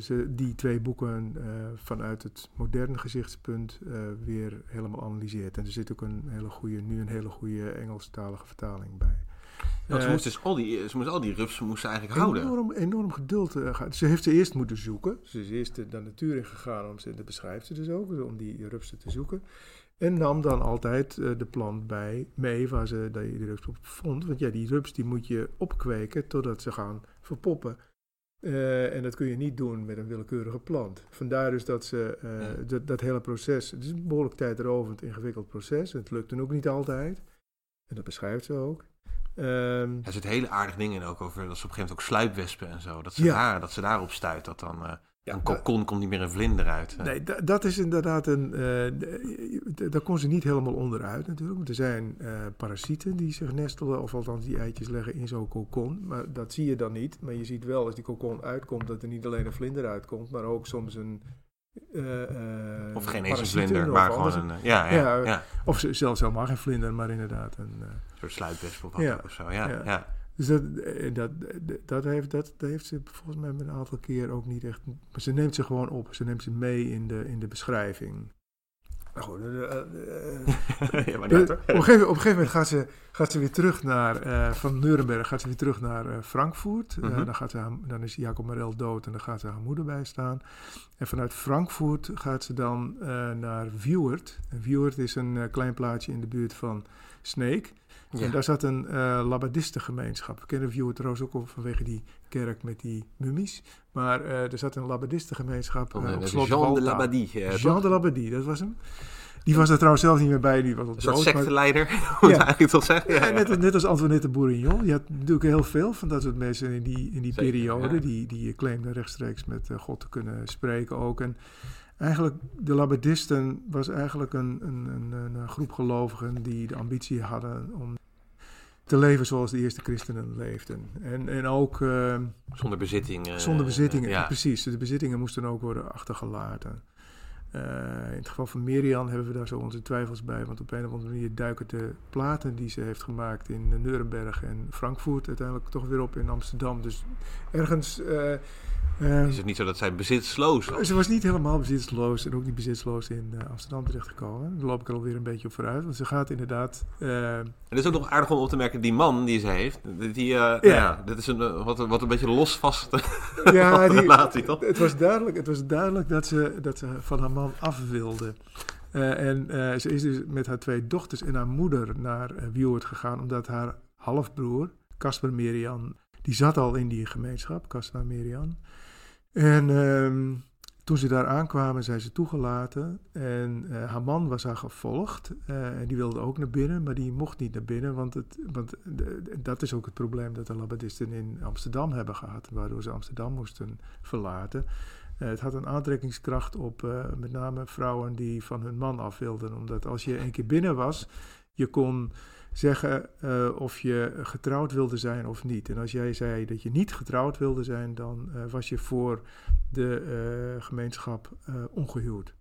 ze die twee boeken vanuit het moderne gezichtspunt weer helemaal analyseert. En er zit ook een hele goede, nu een hele goede Engelstalige vertaling bij. Want ze Eh, moest dus al die, ze moest al die rupsen moest ze eigenlijk houden. Enorm, enorm geduld. eh, gehad. ze heeft ze eerst moeten zoeken. Ze is eerst de, de natuur in gegaan om ze, dat beschrijft ze dus ook, om die rupsen te zoeken. En nam dan altijd eh, de plant bij mee waar ze die, rups op vond. Want ja, die rups die moet je opkweken totdat ze gaan verpoppen. Eh, en dat kun je niet doen met een willekeurige plant. Vandaar dus dat ze eh, dat hele proces, het is een behoorlijk tijdrovend, ingewikkeld proces. Het lukt dan ook niet altijd. En dat beschrijft ze ook. Ehm, Er zit hele aardige dingen in ook over dat ze op een gegeven moment ook sluipwespen en zo. Dat ze, Ja. daar, dat ze daarop stuit. Dat dan eh, Ja, een kokon komt niet meer een vlinder uit. Eh, Nee, da- dat is inderdaad een. d- daar kon ze niet helemaal onderuit natuurlijk. Want er zijn parasieten die zich nestelen, of althans die eitjes leggen in zo'n kokon. Maar dat zie je dan niet. Maar je ziet wel als die kokon uitkomt dat er niet alleen een vlinder uitkomt, maar ook soms een. Eh, eh, Of geen eens een vlinder, maar gewoon een... eh, ja, ja, Ja, Of ze- zelfs helemaal geen vlinder, maar inderdaad een. Een soort sluipwesp of Ja. of zo. Ja, Ja. dus dat, dat, dat, heeft, dat, dat heeft ze volgens mij een aantal keer ook niet echt. Maar ze neemt ze gewoon op. Ze neemt ze mee in de, in de beschrijving. Nou goed, eh, eh, eh, ja, maar op, een gegeven, op een gegeven moment gaat ze, gaat ze weer terug naar, van Nuremberg gaat ze weer terug naar Frankfurt. Mhm. dan, gaat ze haar- dan is Jacob Marel dood en dan gaat ze haar moeder bijstaan. En vanuit Frankfurt gaat ze dan naar Viewert. En Viewert is een klein plaatsje in de buurt van Sneek. Ja. En daar zat een eh Labbadistengemeenschap. We kennen Viewert trouwens ook al vanwege die kerk met die mummies. Maar eh, er zat een Labbadistengemeenschap Van, eh, eh, op slot Jean de. Labadie. eh, Jean de Labadie, dat was hem. Die was er trouwens zelf niet meer bij, die was Een soort secteleider, moet Ja. eigenlijk toch zeggen? ja, net, als- net als Antoinette Bourignon. Je had natuurlijk heel veel van dat soort mensen in die, in die Zeker, periode. ja. Die, die claimden rechtstreeks met God te kunnen spreken ook. En eigenlijk, de Labadisten was eigenlijk een, een, een, een, een groep gelovigen die de ambitie hadden om te leven zoals de eerste christenen leefden. En, en ook eh, Zonder bezitting. eh, zonder bezittingen. Ja. Precies, de bezittingen moesten ook worden achtergelaten. Eh, in het geval van Miriam hebben we daar zo onze twijfels bij. Want op een of andere manier duiken de platen die ze heeft gemaakt in Nuremberg en Frankfurt uiteindelijk toch weer op in Amsterdam. Dus ergens eh, Eh, Is het niet zo dat zij bezitsloos was? Ze was niet helemaal bezitsloos en ook niet bezitsloos in eh, Amsterdam terechtgekomen. Daar loop ik er alweer een beetje op vooruit. Want ze gaat inderdaad... En het is ook nog aardig om op te merken, die man die ze heeft, die, ja. ja, dit is een, wat, wat een beetje los vast ja, die, relatie, toch? het, was duidelijk, het was duidelijk dat ze, dat ze van haar man af wilde. Eh, en eh, ze is dus met haar twee dochters en haar moeder naar uh, gegaan, omdat haar halfbroer, Casper Merian, die zat al in die gemeenschap, Casper Merian. En ehm, toen ze daar aankwamen, zijn ze toegelaten. En haar man was haar gevolgd. En die wilde ook naar binnen, maar die mocht niet naar binnen. Want, het, want dat is ook het probleem dat de Labadisten in Amsterdam hebben gehad. Waardoor ze Amsterdam moesten verlaten. Uh, het had een aantrekkingskracht op met name vrouwen die van hun man af wilden. Omdat als je een keer binnen was, je kon zeggen uh, of je getrouwd wilde zijn of niet. En als jij zei dat je niet getrouwd wilde zijn, dan uh, was je voor de uh, gemeenschap ongehuwd.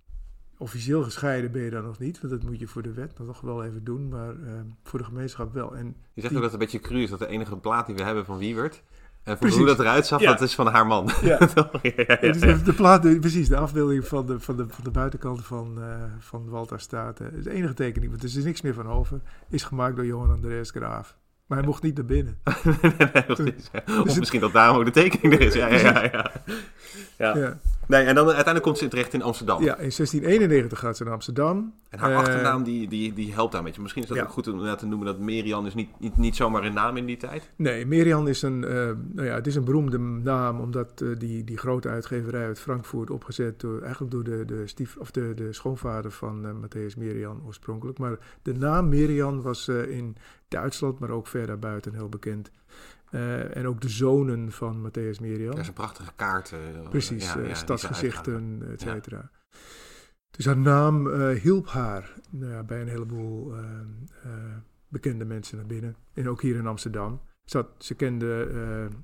Officieel gescheiden ben je dan nog niet, want dat moet je voor de wet nog wel even doen, maar voor de gemeenschap wel. En je zegt die... ook dat het een beetje cru is dat de enige plaat die we hebben van Wiewert en van hoe dat eruit zag, ja. dat is van haar man. Ja. ja, ja dus de plaat, precies, de afbeelding van de, van de, van de buitenkant van, uh, van Walter Staat. Uh, de enige tekening, want er is niks meer van over, is gemaakt door Johan Andreas Graaf. Maar hij mocht niet naar binnen. nee, nee, of dus misschien dat daarom ook de tekening er is. Ja, ja, ja. ja. Nee, en dan uiteindelijk komt ze terecht in Amsterdam. Ja, in 1691 gaat ze naar Amsterdam. En haar uh, achternaam die, die, die helpt daar een beetje. Misschien is dat ja. ook goed om te noemen dat Merian is niet, niet, niet zomaar een naam in die tijd. Nee, Merian is een, uh, nou ja, het is een beroemde naam omdat uh, die, die grote uitgeverij uit Frankfurt opgezet door, eigenlijk door de, de, stief, of de, de schoonvader van Matthäus Merian oorspronkelijk. Maar de naam Merian was in Duitsland, maar ook ver daarbuiten heel bekend. Uh, en ook de zonen van Matthäus Merian. Dat is een prachtige kaart. Uh, Precies, ja, uh, ja, stadsgezichten, et cetera. Ja. Dus haar naam hielp haar nou ja, bij een heleboel bekende mensen naar binnen. En ook hier in Amsterdam. Zat, ze kende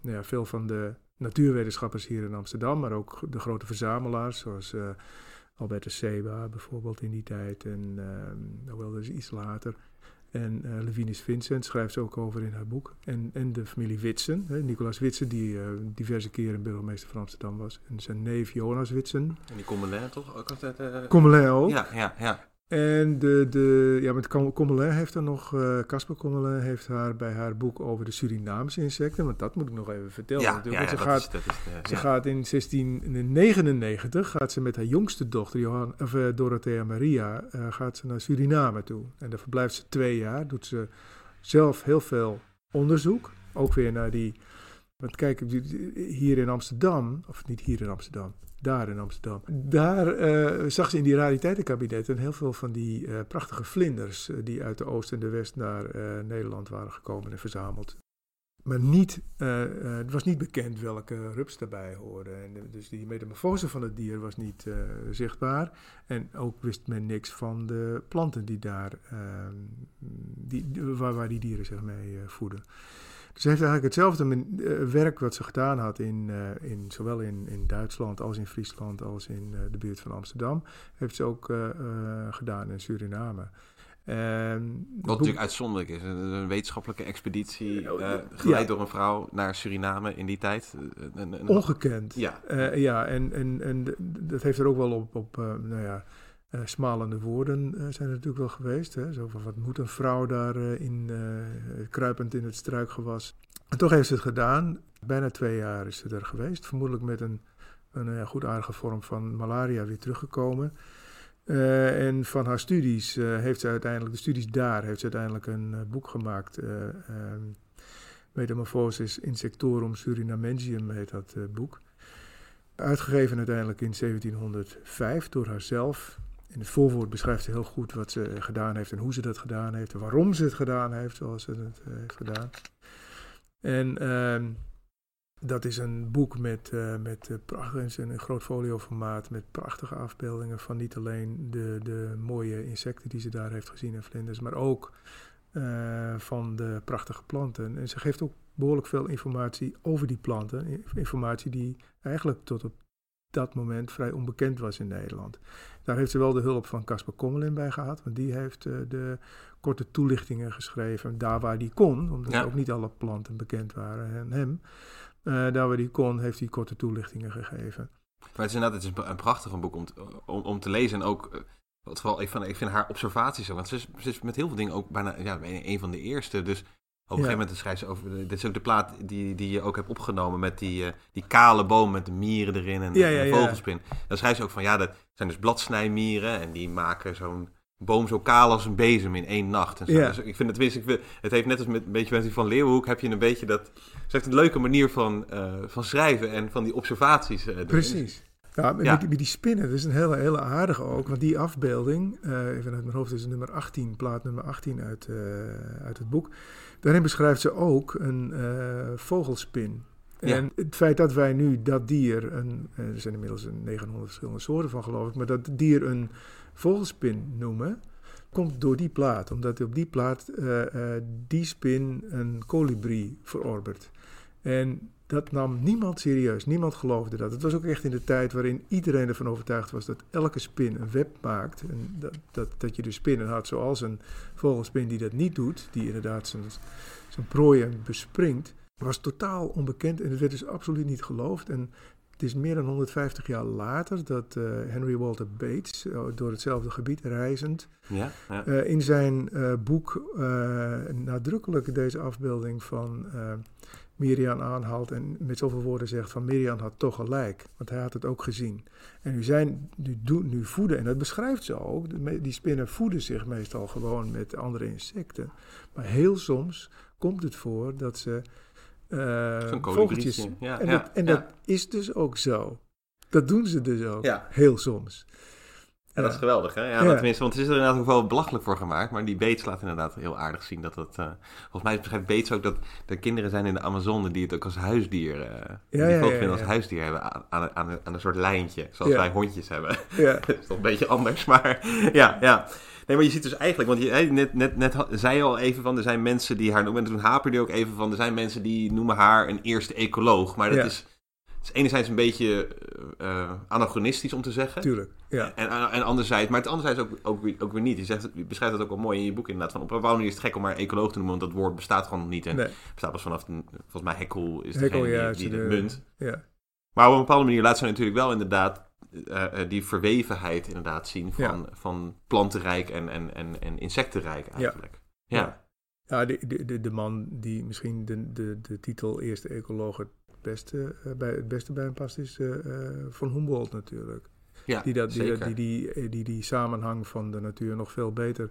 nou veel van de natuurwetenschappers hier in Amsterdam, maar ook de grote verzamelaars, zoals Albertus Seba bijvoorbeeld in die tijd. En hoewel dat is iets later. En uh, Levinus Vincent schrijft ze ook over in haar boek. En, en de familie Witsen, hè, Nicolaas Witsen, die uh, diverse keren burgemeester van Amsterdam was. En zijn neef Jonas Witsen. En die Commelin toch? Ook altijd, uh, Commelin ook. Ja, ja, ja. En de, de, ja, met Commelin heeft er nog, Casper uh, Commelin heeft haar bij haar boek over de Surinaamse insecten, want dat moet ik nog even vertellen. Ja, ja, ja ze gaat, is, dat is de, ze gaat in 1699 gaat ze met haar jongste dochter, Johan, of, uh, Dorothea Maria, uh, gaat ze naar Suriname toe. En daar verblijft ze twee jaar, doet ze zelf heel veel onderzoek, ook weer naar die... Want kijk, hier in Amsterdam, of niet hier in Amsterdam, daar in Amsterdam. Daar uh, zag ze in die rariteitenkabinetten heel veel van die uh, prachtige vlinders uh, die uit de oost en de west naar Nederland waren gekomen en verzameld. Maar niet, het was niet bekend welke rups daarbij hoorden. En dus die metamorfose van het dier was niet zichtbaar. En ook wist men niks van de planten die daar, ehm, die, waar, waar, die dieren zich mee voeden. Dus ze heeft eigenlijk hetzelfde uh, werk wat ze gedaan had, in, uh, in, zowel in, in Duitsland als in Friesland als in uh, de buurt van Amsterdam, heeft ze ook gedaan in Suriname. En wat natuurlijk uitzonderlijk is, een, een wetenschappelijke expeditie geleid ja. door een vrouw naar Suriname in die tijd. Een, een, Ongekend. Ja, ja en, en, en dat heeft er ook wel op, op nou ja, uh, smalende woorden uh, zijn er natuurlijk wel geweest. Hè? Van, wat moet een vrouw daar uh, in, kruipend in het struikgewas. En toch heeft ze het gedaan. Bijna twee jaar is ze er geweest. Vermoedelijk met een, een goed aardige vorm van malaria weer teruggekomen. en van haar studies heeft ze uiteindelijk, de studies daar, heeft ze uiteindelijk een boek gemaakt. Um, Metamorphosis Insectorum Surinamensium heet dat boek. Uitgegeven uiteindelijk in 1705 door haarzelf. In het voorwoord beschrijft ze heel goed wat ze gedaan heeft en hoe ze dat gedaan heeft en waarom ze het gedaan heeft zoals ze het uh, heeft gedaan. En uh, dat is een boek met, uh, met uh, prachtig, een groot folioformaat met prachtige afbeeldingen van niet alleen de, de mooie insecten die ze daar heeft gezien en vlinders, maar ook van de prachtige planten. En ze geeft ook behoorlijk veel informatie over die planten, informatie die eigenlijk tot op dat moment vrij onbekend was in Nederland. Daar heeft ze wel de hulp van Casper Kommelin bij gehad, want die heeft uh, de korte toelichtingen geschreven, daar waar die kon, omdat ja. ook niet alle planten bekend waren aan hem. daar waar hij kon, heeft hij korte toelichtingen gegeven. Maar het is inderdaad het is een, een prachtig boek om, te, om, om te lezen. En ook, wat vooral, ik, vind, ik vind haar observaties ook. Want ze is, ze is met heel veel dingen ook bijna ja, een van de eerste. Dus op een gegeven moment schrijft ze over. Dit is ook de plaat die, die je ook hebt opgenomen met die, uh, die kale boom met de mieren erin en, ja, ja, de vogelspin. Dan schrijft ze ook van ja, dat zijn dus bladsnijmieren en die maken zo'n boom zo kaal als een bezem in één nacht. En zo. Dus ik vind het tenminste, ik het heeft net als met een beetje die van Leeuwenhoek, heb je een beetje dat. Is echt een leuke manier van, uh, van schrijven en van die observaties. Uh, Precies. Ja, met, met, die, spinnen, dat is een hele, hele aardige ook. Want die afbeelding, even uit mijn hoofd, is nummer 18, plaat nummer 18 uit, uit het boek. Daarin beschrijft ze ook een uh, vogelspin. Ja. En het feit dat wij nu dat dier, een, er zijn inmiddels 900 verschillende soorten van geloof ik, maar dat dier een vogelspin noemen, komt door die plaat. Omdat op die plaat uh, uh, die spin een kolibrie verorbert. En dat nam niemand serieus. Niemand geloofde dat. Het was ook echt in de tijd waarin iedereen ervan overtuigd was dat elke spin een web maakt. En dat, dat, dat je dus spinnen had zoals een vogelspin die dat niet doet, die inderdaad zijn, zijn prooien bespringt, was totaal onbekend en het werd dus absoluut niet geloofd. En het is meer dan 150 jaar later dat uh, Henry Walter Bates, uh, door hetzelfde gebied reizend, ja, ja. Uh, in zijn boek nadrukkelijk deze afbeelding van Miriam aanhaalt en met zoveel woorden zegt van Miriam had toch gelijk, want hij had het ook gezien. En nu, zijn, nu, nu voeden, en dat beschrijft ze ook, die spinnen voeden zich meestal gewoon met andere insecten. Maar heel soms komt het voor dat ze uh, vogeltjes... Ja, en ja, dat, en ja. dat is dus ook zo. Dat doen ze dus ook, heel soms. Ja, dat is geweldig, hè? Ja, tenminste, want het is er inderdaad ook wel belachelijk voor gemaakt. Maar die Bates laat inderdaad heel aardig zien dat dat... eh, volgens mij beschrijft Bates ook dat er kinderen zijn in de Amazone die het ook als huisdier... eh die ja, vogelspinnen ja. als huisdier hebben aan, aan, een soort lijntje. Zoals wij hondjes hebben. Ja, dat is toch een beetje anders, maar ja, ja. Nee, maar je ziet dus eigenlijk, want je, net, net, net zei je al even van, er zijn mensen die haar noemen, en toen haperde je ook even van, er zijn mensen die noemen haar een eerste ecoloog. Maar dat is, is enerzijds een beetje eh, eh, anachronistisch om te zeggen. tuurlijk. Ja. En, en, anderzijds, maar het anderzijds ook, ook, weer- ook weer niet. Je, zegt, je beschrijft dat ook wel mooi in je boek inderdaad. Van op een bepaalde manier is het gek om haar ecoloog te noemen, want dat woord bestaat gewoon nog niet. En Nee, bestaat pas vanaf, volgens mij Heckel is Haeckel, degene ja, die, die ze het de- munt. ja. Maar op een bepaalde manier laat ze natuurlijk wel inderdaad eh, die verwevenheid inderdaad zien van, van plantenrijk en, en, en, en insectenrijk eigenlijk. Ja. Ja. Ja, de, de, de, man die misschien de, de, de titel eerste ecoloog beste, eh, bij, het beste bij hem past, is eh, eh, van Humboldt natuurlijk. Ja, Die, dat, die, die, die, die die samenhang van de natuur nog veel beter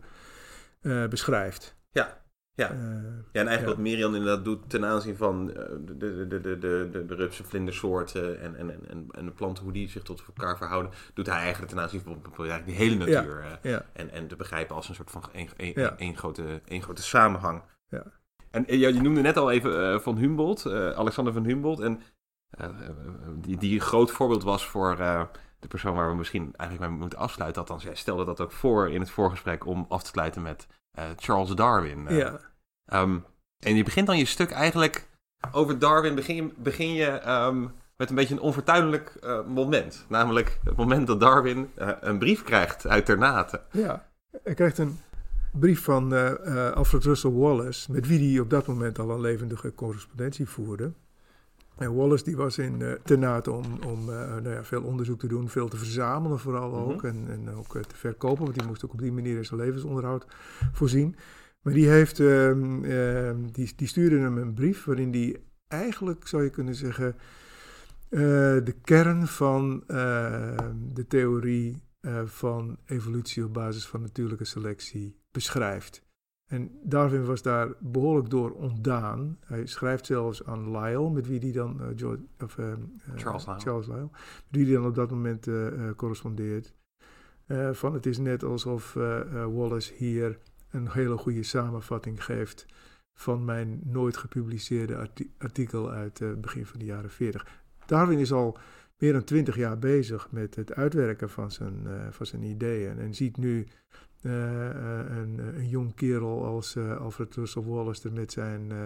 beschrijft. Ja, ja. Ja, en eigenlijk Ja. wat Miriam inderdaad doet ten aanzien van de, de, de, de, de, de, rupsen, vlindersoorten en, en, en, en- de planten, hoe die zich tot elkaar verhouden, doet hij eigenlijk ten aanzien van eigenlijk die hele natuur. ja, en, en te begrijpen als een soort van één één- Ja. één grote, één grote samenhang. En eh, je noemde net al even eh, van Humboldt, eh, Alexander van Humboldt. En die, die een groot voorbeeld was voor de persoon waar we misschien eigenlijk mee moeten afsluiten. Althans, jij stelde dat ook voor in het voorgesprek om af te sluiten met Charles Darwin. Ja, Ehm, en je begint dan je stuk eigenlijk over Darwin. Begin je, begin je ehm, met een beetje een onvertuinlijk moment. Namelijk het moment dat Darwin een brief krijgt uit Ternate. ja. Hij krijgt een brief van eh, eh, Alfred Russel Wallace, met wie hij op dat moment al een levendige correspondentie voerde. En Wallace die was in eh Ternate om, om nou ja, veel onderzoek te doen, veel te verzamelen vooral Mhm. ook. En, en ook te verkopen, want die moest ook op die manier in zijn levensonderhoud voorzien. Maar die, heeft, ehm, ehm, die, die stuurde hem een brief waarin die eigenlijk, zou je kunnen zeggen, de kern van de theorie van evolutie op basis van natuurlijke selectie beschrijft. En Darwin was daar behoorlijk door ontdaan. Hij schrijft zelfs aan Lyell, met wie hij dan, eh, George, of, ehm, eh, Charles Lyell, met wie hij dan op dat moment eh, eh, correspondeert. Eh, van het is net alsof eh, eh, Wallace hier een hele goede samenvatting geeft van mijn nooit gepubliceerde arti- artikel uit het begin van de jaren 40. Darwin is al meer dan twintig jaar bezig met het uitwerken van zijn, eh, van zijn ideeën en ziet nu eh, eh, een, een jong kerel als eh, Alfred Russel Wallace er met zijn... eh,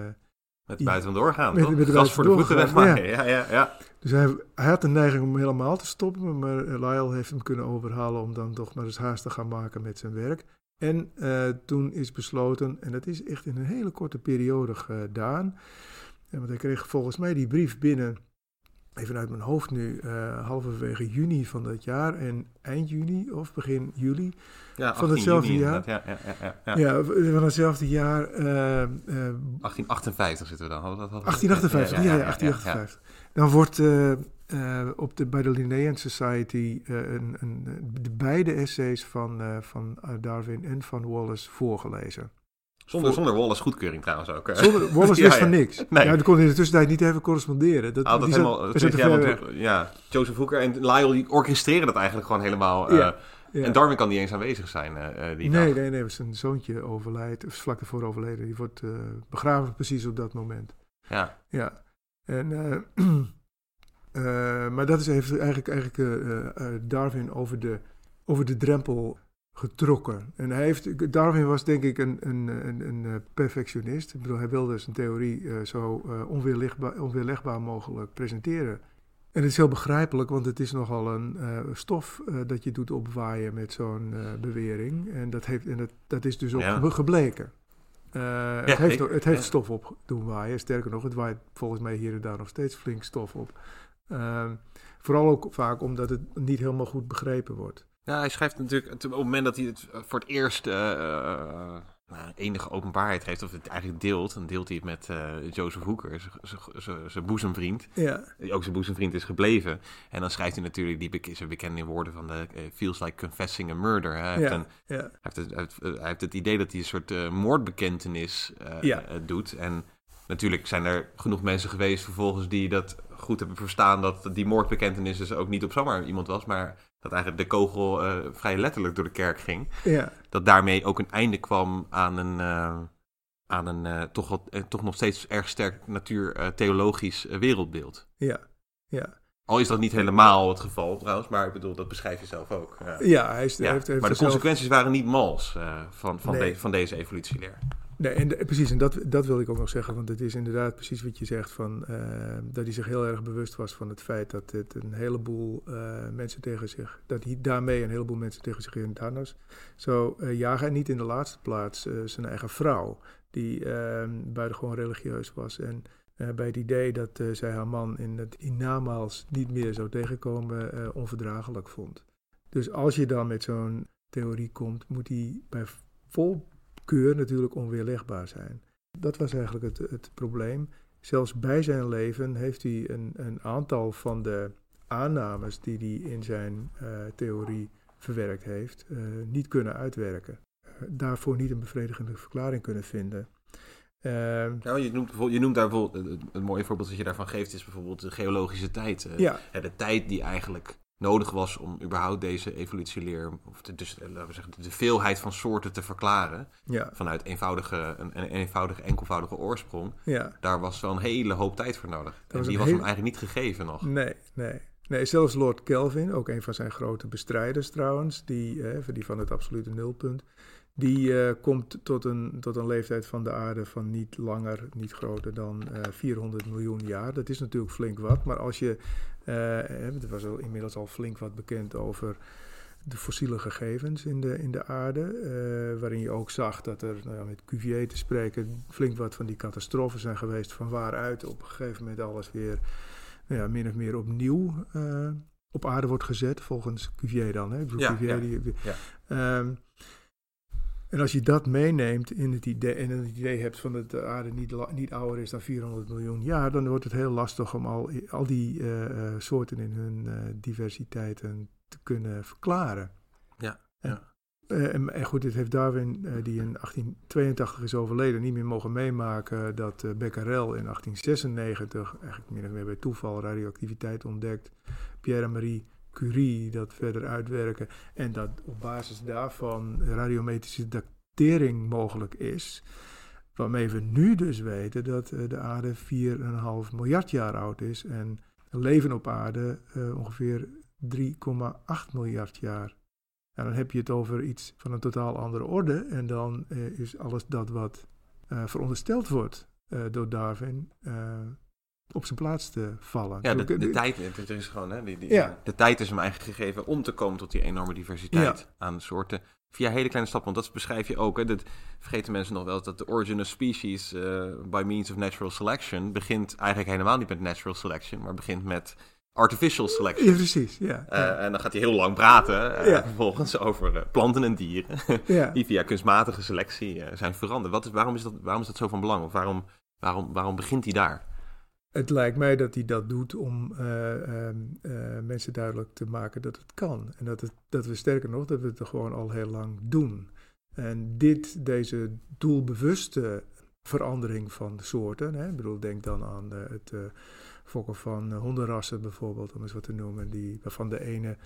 Met Ja. buiten doorgaan, Met- toch? met de Gas voor de voeten wegmaken. Ja, ja, ja. dus hij, hij had de neiging om helemaal te stoppen, maar eh, Lyell heeft hem kunnen overhalen om dan toch maar eens haast te gaan maken met zijn werk. En eh, toen is besloten, en dat is echt in een hele korte periode gedaan, En want hij kreeg volgens mij die brief binnen, even uit mijn hoofd nu, uh, halverwege juni van dat jaar en eind juni of begin juli ja, van hetzelfde jaar. Ja, ja, ja, ja, Ja, van hetzelfde jaar. Uh, uh, 1858 zitten we dan. Hadden we dat, 1858, ja, ja, 1858. Dan wordt op de, bij de Linnean Society een, een, de beide essays van, van Darwin en van Wallace voorgelezen. Zonder, zonder Wallace goedkeuring trouwens ook. Zonder, Wallace wist van niks. Nee. Ja, die kon in de tussentijd niet even corresponderen. Dat, ah, dat helemaal, zat, ja, ja, Joseph Hooker en Lyle die orchestreren dat eigenlijk gewoon helemaal. Ja. Ja. En Darwin kan niet eens aanwezig zijn uh, die nee, dag. Nee, nee, zijn zoontje overlijdt, of vlak ervoor overleden. Die wordt uh, begraven precies op dat moment. Ja. Ja. En, maar dat is heeft eigenlijk, eigenlijk Darwin over de, over de drempel getrokken. En hij heeft, Darwin was denk ik een, een, een, een perfectionist. Ik bedoel, hij wilde zijn theorie zo onweerlegbaar, onweerlegbaar mogelijk presenteren. En het is heel begrijpelijk, want het is nogal een uh, stof dat je doet opwaaien met zo'n bewering. En dat, heeft, en dat, dat is dus ook ja. gebleken. Ja, het heeft, ik, het heeft ja. stof op doen waaien. Sterker nog, het waait volgens mij hier en daar nog steeds flink stof op. Ehm, vooral ook vaak omdat het niet helemaal goed begrepen wordt. Ja, hij schrijft natuurlijk op het moment dat hij het voor het eerst nou, enige openbaarheid geeft, of het eigenlijk deelt, dan deelt hij het met uh, Joseph Hooker, zijn boezemvriend, ja. die ook zijn boezemvriend is gebleven. En dan schrijft hij natuurlijk die zijn bekende woorden van de uh, feels like confessing a murder. Hij, heeft, ja. een, ja. hij, heeft, het, hij heeft het idee dat hij een soort moordbekentenis ja. doet. En natuurlijk zijn er genoeg mensen geweest vervolgens die dat goed hebben verstaan, dat die moordbekentenis dus ook niet op zomaar iemand was, maar dat eigenlijk de kogel uh, vrij letterlijk door de kerk ging. Ja. Dat daarmee ook een einde kwam aan een, uh, aan een uh, toch, wat, toch nog steeds erg sterk natuurtheologisch wereldbeeld. Ja, ja. Al is dat niet helemaal het geval trouwens, maar ik bedoel, dat beschrijf je zelf ook. Ja, ja hij is, ja. Heeft, heeft maar de zelf... consequenties waren niet mals van, van, nee. de, van deze evolutieleer. Nee, en precies, en dat, dat wil ik ook nog zeggen, want het is inderdaad precies wat je zegt, van, uh, dat hij zich heel erg bewust was van het feit dat het een heleboel uh, mensen tegen zich, dat hij daarmee een heleboel mensen tegen zich in het zou uh, jagen. En niet in de laatste plaats zijn eigen vrouw, die buitengewoon religieus was. En bij het idee dat zij haar man in het hiernamaals niet meer zou tegenkomen, onverdraaglijk vond. Dus als je dan met zo'n theorie komt, moet hij bij vol keur natuurlijk onweerlegbaar zijn. Dat was eigenlijk het, het probleem. Zelfs bij zijn leven heeft hij een, een aantal van de aannames die hij in zijn uh, theorie verwerkt heeft, uh, niet kunnen uitwerken. Uh, daarvoor niet een bevredigende verklaring kunnen vinden. Uh, ja, je, noemt, je noemt daar bijvoorbeeld, een mooi voorbeeld dat je daarvan geeft, is bijvoorbeeld de geologische tijd. ja. De tijd die eigenlijk nodig was om überhaupt deze evolutieleer, of de, dus, laten we zeggen, de veelheid van soorten te verklaren, ja. vanuit eenvoudige, een, een eenvoudige, enkelvoudige oorsprong, ja. daar was wel een hele hoop tijd voor nodig. En die was hem eigenlijk niet gegeven nog. Nee, nee. Nee, zelfs Lord Kelvin, ook een van zijn grote bestrijders trouwens, die, eh, die van het absolute nulpunt, die uh, komt tot een, tot een leeftijd van de aarde van niet langer, niet groter dan uh, 400 miljoen jaar. Dat is natuurlijk flink wat, maar als je, uh, er was al, inmiddels al flink wat bekend over de fossiele gegevens in de, in de aarde, waarin je ook zag dat er, nou ja, met Cuvier te spreken, flink wat van die catastrofen zijn geweest, van waaruit op een gegeven moment alles weer nou ja, min of meer opnieuw op aarde wordt gezet, volgens Cuvier dan. Hè? Ik bedoel, ja, Cuvier, ja, die, ja. Um, en als je dat meeneemt in het idee, en het idee hebt van dat de aarde niet, niet ouder is dan 400 miljoen jaar, dan wordt het heel lastig om al, al die uh, uh, soorten in hun uh, diversiteiten te kunnen verklaren. Ja, ja. En, en, goed, dit heeft Darwin, die in 1882 is overleden, niet meer mogen meemaken dat Becquerel in 1896, eigenlijk min of meer bij toeval, radioactiviteit ontdekt. Pierre-Marie Dat verder uitwerken en dat op basis daarvan radiometrische datering mogelijk is. Waarmee we nu dus weten dat uh, de aarde 4,5 miljard jaar oud is en leven op aarde uh, ongeveer 3,8 miljard jaar. En dan heb je het over iets van een totaal andere orde en dan uh, is alles dat wat verondersteld wordt door Darwin op zijn plaats te vallen. Ja, de, de, De- tijd, het is gewoon, hè, die, die, Ja. de tijd is hem eigenlijk gegeven om te komen tot die enorme diversiteit aan soorten. Via hele kleine stappen, want dat beschrijf je ook. Hè, dat vergeten mensen nog wel eens dat de origin of species eh, by means of natural selection begint eigenlijk helemaal niet met natural selection, maar begint met artificial selection. Ja, precies. Ja, Eh, en dan gaat hij heel lang praten, eh, Ja. vervolgens over planten en dieren, die via kunstmatige selectie zijn veranderd. Wat is, waarom, is dat, waarom is dat zo van belang? Of waarom, waarom, waarom begint hij daar? Het lijkt mij dat hij dat doet om eh, ehm, eh, mensen duidelijk te maken dat het kan. En dat, het, dat we sterker nog, dat we het er gewoon al heel lang doen. En dit, deze doelbewuste verandering van soorten. Hè, ik bedoel, denk dan aan eh, het fokken van hondenrassen bijvoorbeeld, om eens wat te noemen. Die, waarvan de ene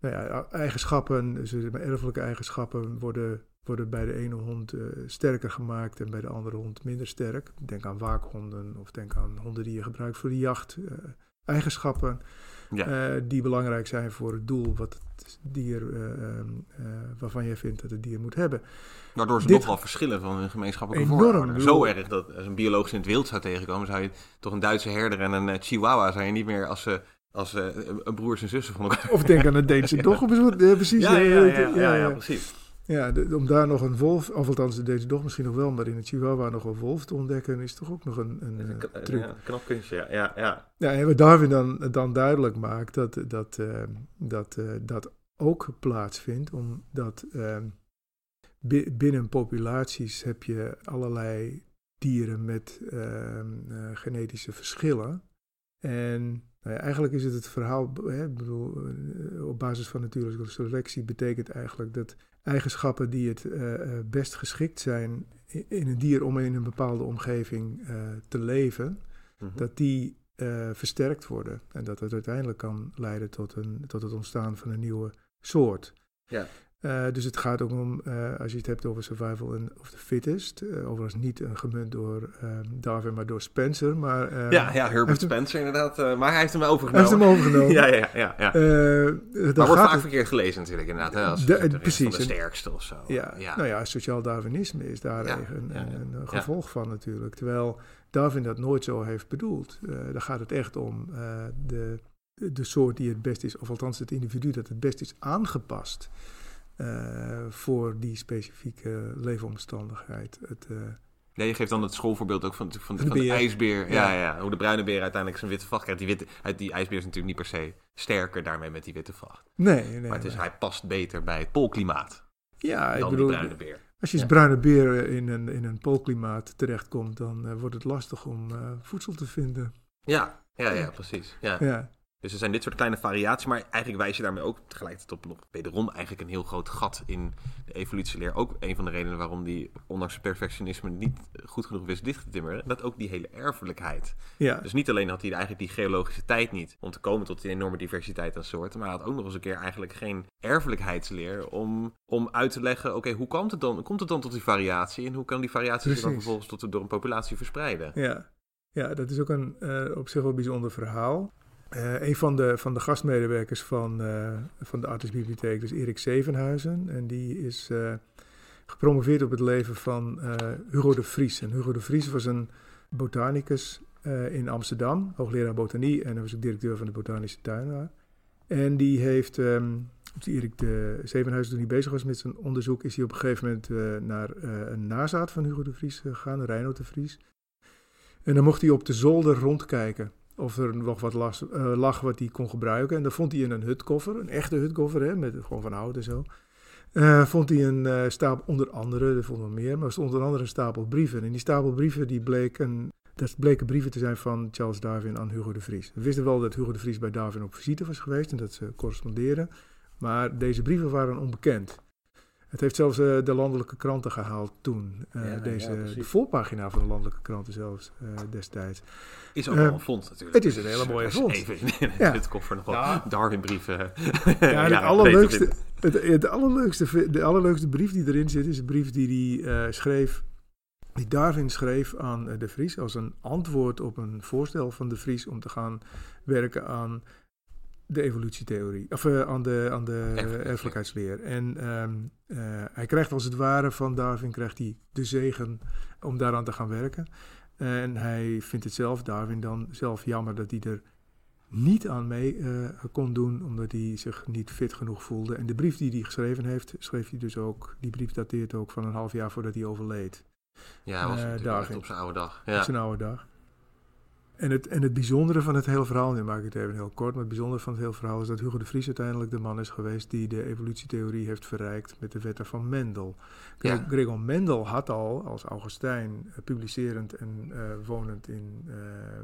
nou ja, eigenschappen, dus erfelijke eigenschappen, worden, worden bij de ene hond eh, sterker gemaakt en bij de andere hond minder sterk. Denk aan waakhonden of denk aan honden die je gebruikt voor de jacht. eh, eigenschappen Ja. eh, die belangrijk zijn voor het doel wat het dier, eh, ehm, eh, waarvan jij vindt dat het dier moet hebben. Waardoor ze nog wel verschillen van hun gemeenschappelijke bedoel- Zo erg dat als een biologisch in het wild zou tegenkomen, zou je toch een Duitse herder en een chihuahua je niet meer als, ze als een broers en zussen van elkaar. Of denk aan het Deense dog, precies. Ja, ja, ja, precies. Ja, de- om daar nog een wolf, of althans de deze dog misschien nog wel, maar in het Chihuahua nog een wolf te ontdekken, is toch ook nog een, een, eh, truc. ja, knap kunstje, ja. ja, ja. Ja, en wat Darwin dan, dan duidelijk maakt, dat dat, eh, dat, eh, dat ook plaatsvindt, omdat bi- binnen populaties heb je allerlei dieren met eh, eh, genetische verschillen. En nou ja, eigenlijk is het het verhaal, hè, ik bedoel, op basis van natuurlijke selectie betekent eigenlijk dat eigenschappen die het eh, eh, best geschikt zijn in een dier om in een bepaalde omgeving eh, te leven, Mhm. dat die versterkt worden. En dat het uiteindelijk kan leiden tot, een, tot het ontstaan van een nieuwe soort. Ja. Eh, dus het gaat ook om, eh, als je het hebt over survival and of the fittest, eh, overigens niet eh, gemunt door ehm, Darwin, maar door Spencer. Maar, ja, ja, Herbert hem- Spencer inderdaad. maar hij heeft hem Hij overgenomen. heeft hem overgenomen. ja, ja, ja. ja. Maar wordt vaak het- verkeerd gelezen natuurlijk inderdaad. Hè, als De- precies, van de sterkste of zo. Ja, ja. nou ja, sociaal Darwinisme is daar Ja, een, een, een, gevolg van natuurlijk. Terwijl Darwin dat nooit zo heeft bedoeld. Daar gaat het echt om de, de soort die het best is, of althans het individu dat het best is aangepast eh, voor die specifieke leefomstandigheid. Het, eh, Ja, je geeft dan het schoolvoorbeeld ook van, van, de de, beer. ijsbeer. Ja. Ja. Ja, hoe de bruine beer uiteindelijk zijn witte vacht krijgt. Die, witte, uit die ijsbeer is natuurlijk niet per se sterker daarmee met die witte vacht. nee, nee. maar het is, nee. hij past beter bij het poolklimaat ja, ik dan bedoel, die bruine beer. als je als Ja. bruine beer in een, in een poolklimaat terechtkomt, dan eh, wordt het lastig om eh, voedsel te vinden. Ja, ja, ja, precies. Ja. Ja, Dus er zijn dit soort kleine variaties, maar eigenlijk wijs je daarmee ook tegelijkertijd op nog wederom eigenlijk een heel groot gat in de evolutieleer. Ook een van de redenen waarom die, ondanks perfectionisme, niet goed genoeg wist dicht te timmeren. Dat ook die hele erfelijkheid. ja. Dus niet alleen had hij eigenlijk die geologische tijd niet om te komen tot die enorme diversiteit aan soorten, maar hij had ook nog eens een keer eigenlijk geen erfelijkheidsleer om, om uit te leggen, oké, hoe komt het, dan, komt het dan tot die variatie en hoe kan die variatie zich dan vervolgens tot, door een populatie verspreiden? Ja, ja dat is ook een eh, op zich wel bijzonder verhaal. Eh, een van de, van de gastmedewerkers van, eh, van de Artisbibliotheek, dus Erik Zevenhuizen. En die is eh, gepromoveerd op het leven van Hugo de Vries. En Hugo de Vries was een botanicus in Amsterdam, hoogleraar botanie. En hij was ook directeur van de Botanische Tuin. En die heeft, dus Erik de Zevenhuizen, toen hij bezig was met zijn onderzoek, is hij op een gegeven moment naar een nazaat van Hugo de Vries gegaan, Reinoud de Vries. En dan mocht hij op de zolder rondkijken of er nog wat las- eh, lag wat hij kon gebruiken. En dan vond hij in een hutkoffer, een echte hutkoffer, hè, met gewoon van hout en zo. eh, vond hij een eh, stapel, onder andere, er vond nog meer, maar er onder andere een stapel brieven. En die stapel brieven, die bleken, dat bleken brieven te zijn van Charles Darwin aan Hugo de Vries. We wisten wel dat Hugo de Vries bij Darwin op visite was geweest en dat ze correspondeerden. Maar deze brieven waren onbekend. Het heeft zelfs eh, de landelijke kranten gehaald toen. Eh, Ja, deze, de voorpagina van de landelijke kranten zelfs eh, destijds. Is ook wel een fonds natuurlijk. het is een hele mooie Dus fonds. Even in Ja. dit koffer nog wel Ja. Darwinbrieven. Ja, het allerleukste, het, het allerleukste, de allerleukste brief die erin zit, is een brief die hij eh, schreef, die Darwin schreef aan de Vries als een antwoord op een voorstel van de Vries om te gaan werken aan de evolutietheorie, of eh, aan de, aan de Erfelijkheidsleer. En ehm, eh, hij krijgt als het ware van Darwin krijgt hij de zegen om daaraan te gaan werken. En hij vindt het zelf, Darwin, dan zelf jammer dat hij er niet aan mee uh, kon doen, omdat hij zich niet fit genoeg voelde. En de brief die hij geschreven heeft, schreef hij dus ook, die brief dateert ook van een half jaar voordat hij overleed. Ja, was op zijn oude dag. Ja. Op zijn oude dag. En het, en het bijzondere van het hele verhaal, nu maak ik het even heel kort, maar het bijzondere van het hele verhaal is dat Hugo de Vries uiteindelijk de man is geweest die de evolutietheorie heeft verrijkt met de wetten van Mendel. Ja. Gregor Mendel had al als Augustijn uh, publicerend en uh, wonend in uh,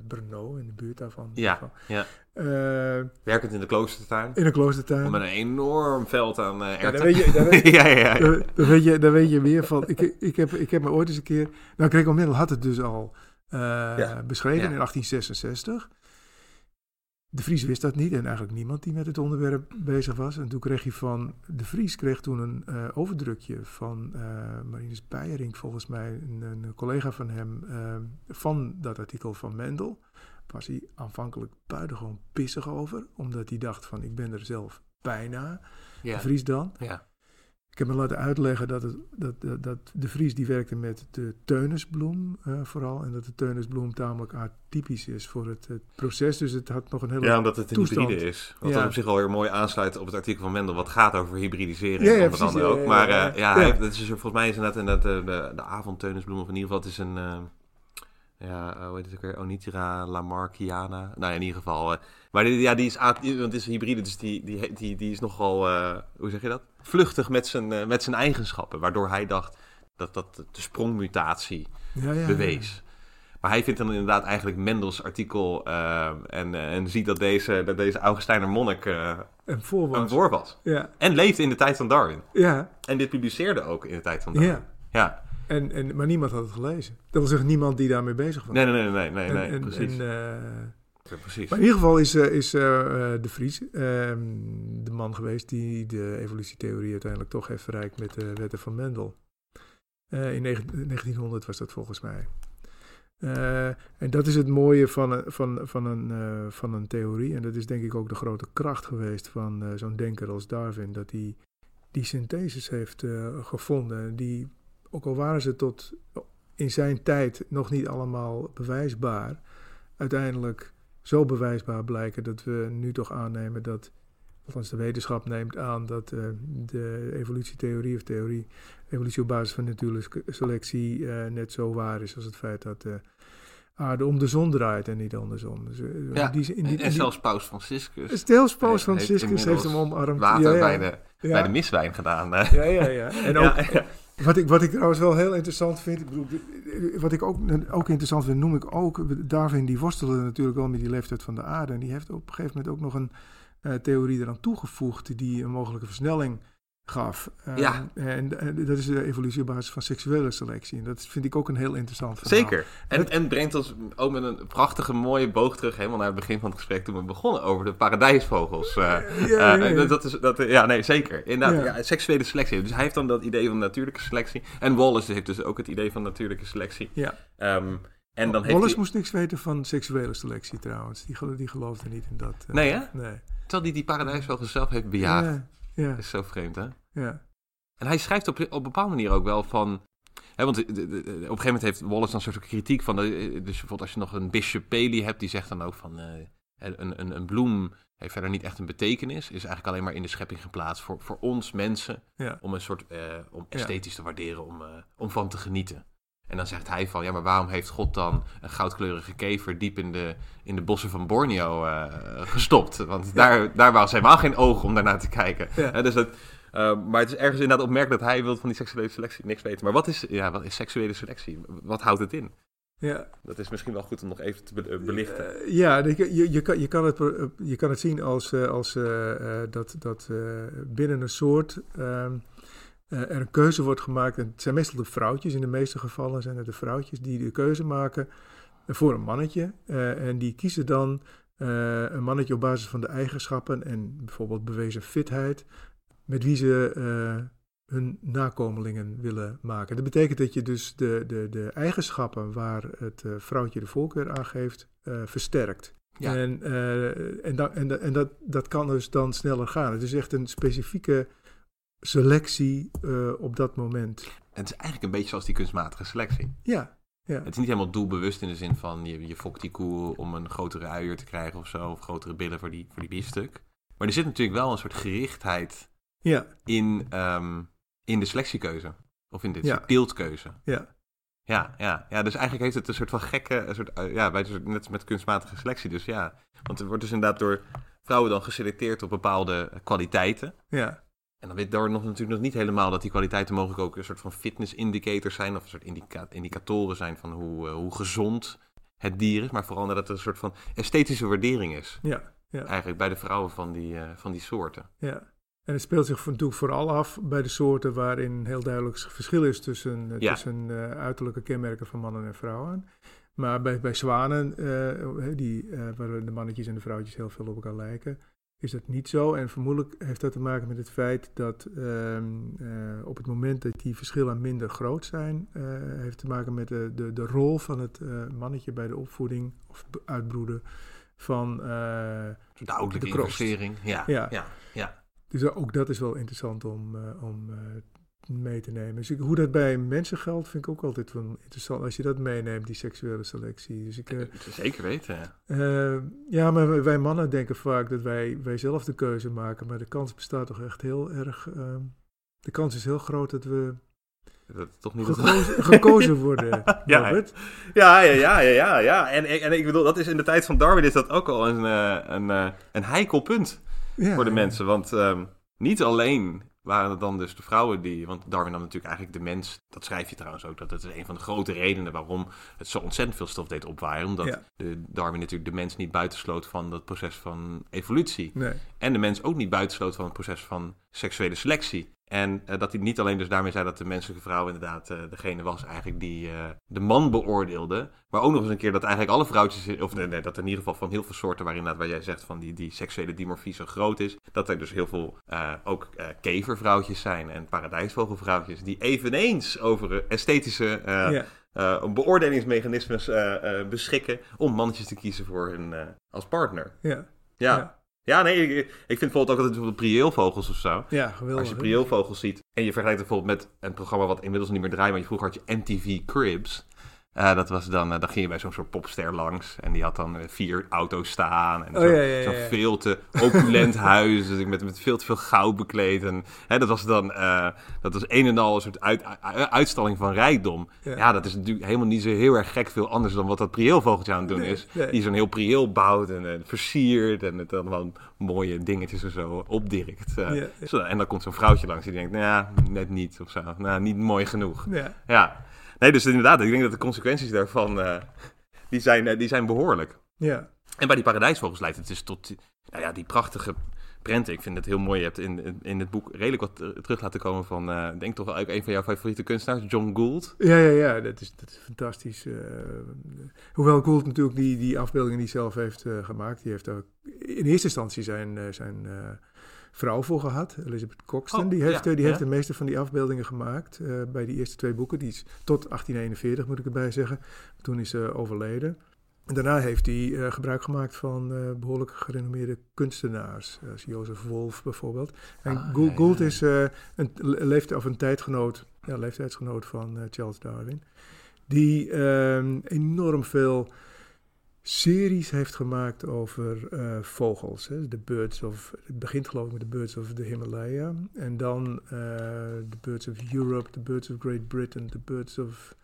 Brno, in de buurt daarvan. Ja, ja. Werkend in de kloostertuin. In de kloostertuin. Met een enorm veld aan uh, ja, dan weet je, weet, ja, ja, weet je, dan weet je meer van. Ik, ik, heb, ik heb me ooit eens een keer. Nou, Gregor Mendel had het dus al uh, beschreven in 1866. De Vries wist dat niet en eigenlijk niemand die met het onderwerp bezig was. En toen kreeg hij van De Vries kreeg toen een uh, overdrukje van uh, Marinus Beijering, volgens mij, een, een collega van hem, van dat artikel van Mendel. Was hij aanvankelijk buitengewoon pissig over, omdat hij dacht van ik ben er zelf bijna. Ja. De Vries dan. Ja. Ik heb me laten uitleggen dat, het, dat, dat, de Vries die werkte met de teunisbloem uh, vooral. En dat de teunisbloem tamelijk atypisch is voor het, het, proces. Dus het had nog een hele Ja, omdat het een hybride is. Wat ja. op zich alweer mooi aansluit op het artikel van Mendel. Wat gaat over hybridisering ja, ja, onder andere ook. Maar uh, ja, hij, dat is volgens mij is inderdaad in dat, de, de, de avondteunisbloem. Of in ieder geval het is een... Uh, ja, hoe heet het ook weer? Onitira lamarckiana. Nou ja, in ieder geval. Maar die, ja, die is, want het is een hybride, dus die, die, die, die is nogal, hoe zeg je dat? Vluchtig met zijn, uh, met zijn eigenschappen. Waardoor hij dacht dat dat de sprongmutatie ja, ja, bewees. Maar hij vindt dan inderdaad eigenlijk Mendels artikel en, en ziet dat deze, dat deze Augustijner monnik een voor was. Een voor was. Ja. En leefde in de tijd van Darwin. Ja. En dit publiceerde ook in de tijd van Darwin. Ja. ja. En, en, maar niemand had het gelezen. Dat wil zeggen, niemand die daarmee bezig was. Nee, nee, nee, nee, nee, en, precies. En, uh, Maar in ieder geval is, uh, is uh, de Vries ehm, de man geweest die de evolutietheorie uiteindelijk toch heeft verrijkt met de wetten van Mendel. in 1900 was dat volgens mij. en dat is het mooie van, van, van, een, van een theorie. En dat is denk ik ook de grote kracht geweest van zo'n denker als Darwin. Dat hij die syntheses heeft gevonden. Die ook al waren ze tot in zijn tijd nog niet allemaal bewijsbaar, uiteindelijk zo bewijsbaar blijken dat we nu toch aannemen dat, althans de wetenschap neemt aan dat uh, de evolutietheorie of theorie, evolutie op basis van natuurlijke selectie, uh, net zo waar is als het feit dat de aarde om de zon draait en niet andersom. Dus, ja, die, in die, en zelfs Paus Franciscus. Zelfs Paus Franciscus heeft, hem omarmd. Water ja, ja. Bij, de, bij de miswijn gedaan. Ja, ja, ja. En ook, wat ik, wat ik trouwens wel heel interessant vind, ik bedoel, wat ik ook, ook interessant vind, noem ik ook, Darwin die worstelde natuurlijk wel met die leeftijd van de aarde. En die heeft op een gegeven moment ook nog een uh, theorie eraan toegevoegd die een mogelijke versnelling gaf. Uh, ja. En, en, dat is de evolutie op basis van seksuele selectie. En dat vind ik ook een heel interessant verhaal. Zeker. En, en brengt ons ook met een prachtige mooie boog terug... helemaal naar het begin van het gesprek toen we begonnen over de paradijsvogels. Uh, ja, ja, ja. dat is, dat, ja, nee, zeker. Inderdaad, ja. seksuele selectie. Dus hij heeft dan dat idee van natuurlijke selectie. En Wallace heeft dus ook het idee van natuurlijke selectie. Ja. Um, en dan Wallace moest niks weten van seksuele selectie trouwens. Die, die geloofde niet in dat. Uh, nee, hè? Nee. Terwijl hij die paradijsvogels zelf heeft bejaagd. Ja. Dat is zo vreemd, hè? Ja. En hij schrijft op, op een bepaalde manier ook wel van... Hè, want op een gegeven moment heeft Wallace dan soort kritiek van... dus bijvoorbeeld als je nog een Bishop Paley hebt, die zegt dan ook van... Uh, een, een, een bloem heeft verder niet echt een betekenis. Is eigenlijk alleen maar in de schepping geplaatst voor, voor ons mensen. Ja. Om een soort uh, om esthetisch ja. te waarderen, om, uh, om van te genieten. En dan zegt hij van, ja, maar waarom heeft God dan een goudkleurige kever diep in de, in de bossen van Borneo uh, gestopt? Want ja. daar, daar was helemaal geen oog om daarnaar te kijken. Ja. dus dat, uh, maar het is ergens inderdaad opmerkelijk dat hij wil van die seksuele selectie niks weten. Maar wat is, ja, wat is seksuele selectie? Wat houdt het in? Ja. Dat is misschien wel goed om nog even te be belichten. Uh, ja, je, je, kan, je, kan het, je kan het zien als, als dat, dat binnen een soort... Ehm, er een keuze wordt gemaakt. En het zijn meestal de vrouwtjes, in de meeste gevallen zijn het de vrouwtjes die de keuze maken voor een mannetje. Uh, en die kiezen dan een mannetje op basis van de eigenschappen en bijvoorbeeld bewezen fitheid, met wie ze hun nakomelingen willen maken. Dat betekent dat je dus de, de, de eigenschappen waar het vrouwtje de voorkeur aan geeft, versterkt. Ja. En, en, da en, en dat, dat kan dus dan sneller gaan. Het is echt een specifieke selectie uh, op dat moment. En het is eigenlijk een beetje zoals die kunstmatige selectie. Ja. Ja. Het is niet helemaal doelbewust in de zin van je, je fokt die koe om een grotere uier te krijgen of zo, of grotere billen voor die, voor die biefstuk. Maar er zit natuurlijk wel een soort gerichtheid Ja, in, ehm, in de selectiekeuze. Of in de Ja. soort teeltkeuze. ja, Ja, ja, ja, dus eigenlijk heeft het een soort van gekke, een soort, eh, ja, bij de soort- net met kunstmatige selectie. Dus ja, want er wordt dus inderdaad door vrouwen dan geselecteerd op bepaalde kwaliteiten. ja, En dan weet daar nog natuurlijk nog niet helemaal dat die kwaliteiten mogelijk ook een soort van fitness indicators zijn. Of een soort indica- indicatoren zijn van hoe, eh, hoe gezond het dier is. Maar vooral dat het een soort van esthetische waardering is. ja, ja. Eigenlijk bij de vrouwen van die, eh, van die soorten. Ja. En het speelt zich natuurlijk vooral af bij de soorten waarin heel duidelijk verschil is tussen, eh, Ja. tussen uiterlijke kenmerken van mannen en vrouwen. Maar bij, bij zwanen, die, waar de mannetjes en de vrouwtjes heel veel op elkaar lijken, is dat niet zo. En vermoedelijk heeft dat te maken met het feit dat ehm, eh, op het moment dat die verschillen minder groot zijn, eh, heeft te maken met de, de, de rol van het eh, mannetje bij de opvoeding of uitbroeden van De ouderlijke investering. Ja, Ja. ja, ja. Dus ook dat is wel interessant om, om mee te nemen. Dus ik- hoe dat bij mensen geldt, vind ik ook altijd wel interessant. Als je dat meeneemt, die seksuele selectie. Dus ik, eh, Zeker weten. ja. eh, ja, maar wij- mannen denken vaak dat wij, wij zelf de keuze maken. Maar de kans bestaat toch echt heel erg... eh, de kans is heel groot dat we Dat toch niet gekozen, gekozen worden, Ja, Robert. Ja, ja, ja, ja, ja. En, en ik bedoel, dat is in de tijd van Darwin is dat ook al een, eh, een, een heikel punt Ja, voor de mensen. Want ehm, niet alleen waren het dan dus de vrouwen die... Want Darwin nam natuurlijk eigenlijk de mens... Dat schrijf je trouwens ook. Dat het is een van de grote redenen waarom het zo ontzettend veel stof deed opwaaien. Omdat Ja. de, Darwin natuurlijk de mens niet buitensloot van dat proces van evolutie. Nee, En de mens ook niet buitensloot van het proces van seksuele selectie. En eh, dat hij niet alleen dus daarmee zei dat de menselijke vrouw inderdaad eh, degene was eigenlijk die eh, de man beoordeelde. Maar ook nog eens een keer dat eigenlijk alle vrouwtjes, of nee, nee, dat in ieder geval van heel veel soorten waarin waar jij zegt van die, die seksuele dimorfie zo groot is. Dat er dus heel veel ook kevervrouwtjes zijn en paradijsvogelvrouwtjes die eveneens over esthetische eh, beoordelingsmechanismes beschikken om mannetjes te kiezen voor hun als partner. ja, Ja. Ja. Ja, nee, ik, ik vind bijvoorbeeld ook dat bijvoorbeeld prieelvogels of zo. ja, geweldig. Als je prieelvogels ziet en je vergelijkt het bijvoorbeeld met een programma wat inmiddels niet meer draait, want je vroeger had je MTV Cribs. Eh, dat was dan, eh, dan ging je bij zo'n soort popster langs en die had dan eh, vier auto's staan en Oh, zo- ja, ja, ja, zo'n ja. veel te opulent huis dus met, met veel te veel goud bekleed. En, hè, dat was dan dat was een en al een soort uit, uitstalling van rijkdom. Ja. Dat is natuurlijk helemaal niet zo heel erg gek veel anders dan wat dat prieelvogeltje aan het doen Nee, is. nee. Die zo'n heel prieel bouwt en versiert en het dan gewoon mooie dingetjes en zo opdirkt. Zo, en dan komt zo'n vrouwtje langs die denkt, nou ja, net niet of zo. Nou, niet mooi genoeg. Ja, Ja. Nee, dus inderdaad, ik denk dat de consequenties daarvan, eh, die, zijn, eh, die zijn behoorlijk. ja, En bij die paradijsvogels leidt het dus tot, die- nou ja, die prachtige prenten. Ik vind het heel mooi. Je hebt in, in, het boek redelijk wat eh, terug laten komen van, ik denk toch wel ook een van jouw favoriete kunstenaars, John Gould. Ja, ja, ja, dat is, dat is fantastisch. hoewel Gould natuurlijk die, die afbeeldingen die zelf heeft gemaakt, die heeft ook in eerste instantie zijn, zijn vrouw voor gehad, Elizabeth Coxton. Oh, die heeft, ja, eh, die ja. heeft de meeste van die afbeeldingen gemaakt eh, bij die eerste twee boeken. Die is tot 1841, moet ik erbij zeggen. Toen is ze overleden. En daarna heeft hij eh, gebruik gemaakt van eh, behoorlijk gerenommeerde kunstenaars, eh, als Jozef Wolf bijvoorbeeld. En Ah, Gould, ja, Gould ja. is een le- leeft, of een tijdgenoot, ja, leeftijdsgenoot van Charles Darwin, die ehm, enorm veel series heeft gemaakt over eh, vogels. Hè. De Birds of, het begint geloof ik met de Birds of the Himalaya. En dan de Birds of Europe, de Birds of Great Britain, de Birds of...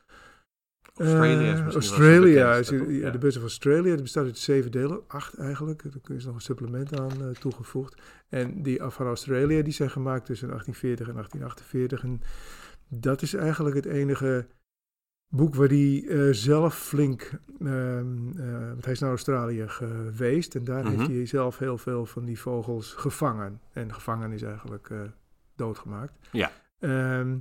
Australia is Eh, Australia, is, ja, de Birds of Australia. Het bestaat uit zeven delen, acht eigenlijk. Er is nog een supplement aan eh, toegevoegd. En die van Australia, die zijn gemaakt tussen 1840 en 1848. En dat is eigenlijk het enige boek waar hij eh, zelf flink... ehm, eh, want hij is naar Australië geweest en daar Mhm. heeft hij zelf heel veel van die vogels gevangen. En gevangen is eigenlijk eh, doodgemaakt. Ja. Ehm,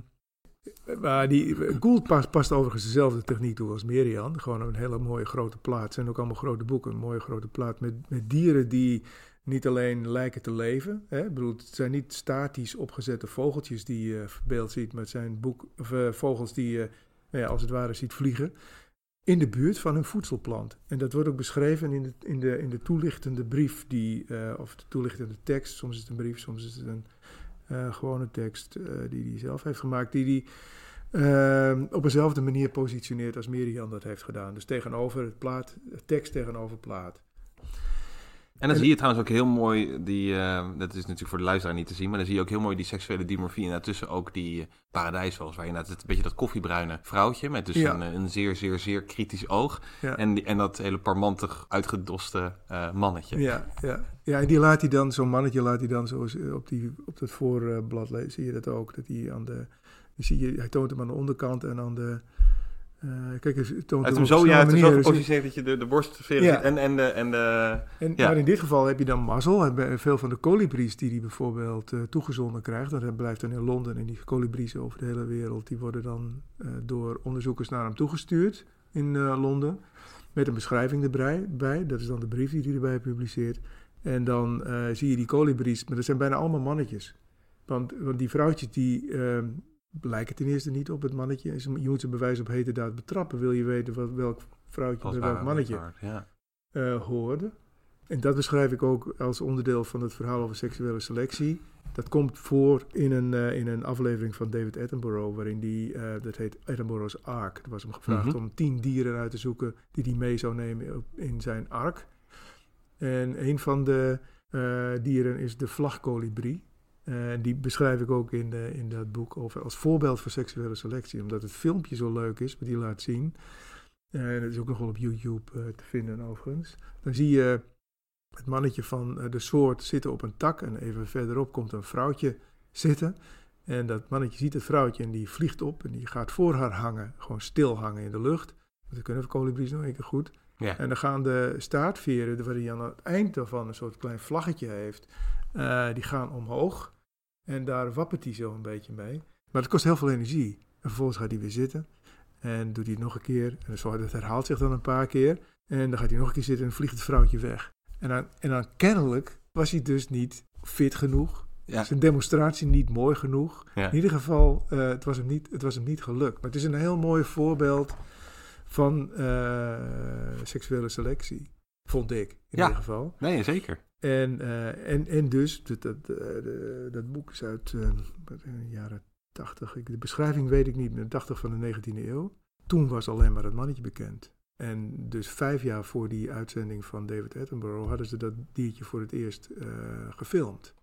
maar die, Gould past, past overigens dezelfde techniek toe als Merian. Gewoon een hele mooie grote plaat. Het zijn ook allemaal grote boeken. Een mooie grote plaat met, met dieren die niet alleen lijken te leven. Hè? Ik bedoel, het zijn niet statisch opgezette vogeltjes die je verbeeld ziet. Maar het zijn boek, of, vogels die je ja, als het ware ziet vliegen. In de buurt van hun voedselplant. En dat wordt ook beschreven in de, in de, in de toelichtende brief. Die, eh, of de toelichtende tekst. Soms is het een brief, soms is het een eh, gewone tekst. eh, die hij zelf heeft gemaakt. Die ehm, op dezelfde manier positioneert als Miriam dat heeft gedaan. Dus tegenover het plaat, tekst tegenover plaat. En dan zie je trouwens ook heel mooi, die, uh, dat is natuurlijk voor de luisteraar niet te zien, maar dan zie je ook heel mooi die seksuele dimorfie en daartussen ook die uh, paradijsvals, waar je net het een beetje dat koffiebruine vrouwtje met dus een, een, zeer, zeer, zeer kritisch oog ja. en, die, en dat hele parmantig uitgedoste uh, mannetje. Ja, ja. ja, en die laat hij dan, zo'n mannetje laat hij dan zo op, die, op dat voorblad, zie je dat ook, dat hij aan de, zie je, hij toont hem aan de onderkant en aan de uh, kijk, het toont het zo, ja, het is zo gepositioneerd dat je de, de borstsfeer ja. en, en de... En de en, ja. Maar in dit geval heb je dan mazzel. Veel van de kolibries die hij bijvoorbeeld uh, toegezonden krijgt, dat blijft dan in Londen. En die kolibries over de hele wereld, die worden dan uh, door onderzoekers naar hem toegestuurd in Londen. Met een beschrijving erbij. Bij. Dat is dan de brief die hij erbij publiceert. En dan zie je die kolibries, maar dat zijn bijna allemaal mannetjes. Want, want die vrouwtjes die ehm, lijken ten eerste niet op het mannetje. Je moet ze bewijs op hete daad betrappen. Wil je weten wat, welk vrouwtje bij welk mannetje ja. uh, hoorde. En dat beschrijf ik ook als onderdeel van het verhaal over seksuele selectie. Dat komt voor in een, uh, in een aflevering van David Attenborough, waarin die, uh, dat heet Attenborough's Ark. Er was hem gevraagd mm -hmm. om tien dieren uit te zoeken die hij mee zou nemen in zijn ark. En een van de dieren is de vlagkolibrie. Uh, die beschrijf ik ook in, de, in dat boek over, als voorbeeld voor seksuele selectie. Omdat het filmpje zo leuk is, wat hij laat zien. En uh, dat is ook nog wel op YouTube uh, te vinden overigens. Dan zie je het mannetje van de soort zitten op een tak. En even verderop komt een vrouwtje zitten. En dat mannetje ziet het vrouwtje en die vliegt op. En die gaat voor haar hangen. Gewoon stil hangen in de lucht. Dat kunnen kolibries nog een keer goed. Ja. En dan gaan de staartveren, waar hij aan het eind daarvan een soort klein vlaggetje heeft, die gaan omhoog. En daar wappert hij zo een beetje mee. Maar het kost heel veel energie. En vervolgens gaat hij weer zitten. En doet hij het nog een keer. En zo, dat herhaalt zich dan een paar keer. En dan gaat hij nog een keer zitten en vliegt het vrouwtje weg. En dan, en dan kennelijk was hij dus niet fit genoeg. Ja. Zijn demonstratie niet mooi genoeg. In ieder geval, uh, het, was hem niet, het was hem niet gelukt. Maar het is een heel mooi voorbeeld van uh, seksuele selectie. Vond ik, in ja. ieder geval. Nee, zeker. En, uh, en, en dus, dat, dat, dat boek is uit uh, de jaren 80. Ik, de beschrijving weet ik niet meer, 80 van de 19e eeuw. Toen was alleen maar het mannetje bekend. En dus vijf jaar voor die uitzending van David Attenborough hadden ze dat diertje voor het eerst uh, gefilmd.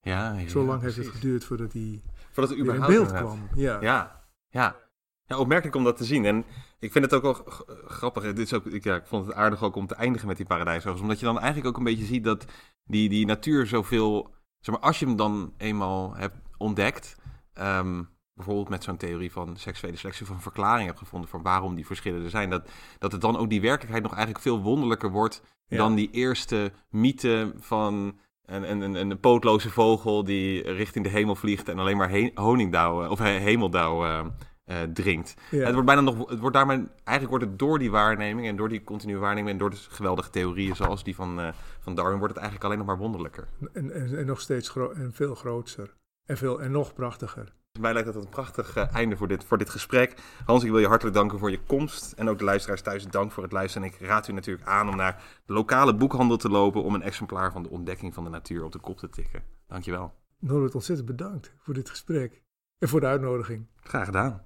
Ja, ja Zo lang heeft het geduurd voordat hij voordat hij überhaupt in beeld kwam. Ja. ja, ja. Ja, opmerkelijk om dat te zien. En ik vind het ook wel grappig. Dit is ook, ik, ja, ik vond het aardig ook om te eindigen met die paradijsvogels. Omdat je dan eigenlijk ook een beetje ziet dat die, die natuur zoveel... Zeg maar, als je hem dan eenmaal hebt ontdekt... Ehm, bijvoorbeeld met zo'n theorie van seksuele selectie... of een verklaring hebt gevonden van waarom die verschillen er zijn... dat, dat het dan ook die werkelijkheid nog eigenlijk veel wonderlijker wordt... dan die eerste mythe van... Een, een, een, pootloze vogel die richting de hemel vliegt en alleen maar he honingdauw of hemeldauw uh, uh, dringt. Het wordt bijna nog, het wordt daarmee, eigenlijk wordt het door die waarneming en door die continue waarneming en door de geweldige theorieën zoals die van, uh, van Darwin, wordt het eigenlijk alleen nog maar wonderlijker. En, en, en nog steeds gro en veel groter en, veel, en nog prachtiger. Mij lijkt dat een prachtig uh, einde voor dit, voor dit gesprek. Hans, ik wil je hartelijk danken voor je komst. En ook de luisteraars thuis, dank voor het luisteren. En ik raad u natuurlijk aan om naar de lokale boekhandel te lopen om een exemplaar van de ontdekking van de natuur op de kop te tikken. Dankjewel. Norbert, ontzettend bedankt voor dit gesprek en voor de uitnodiging. Graag gedaan.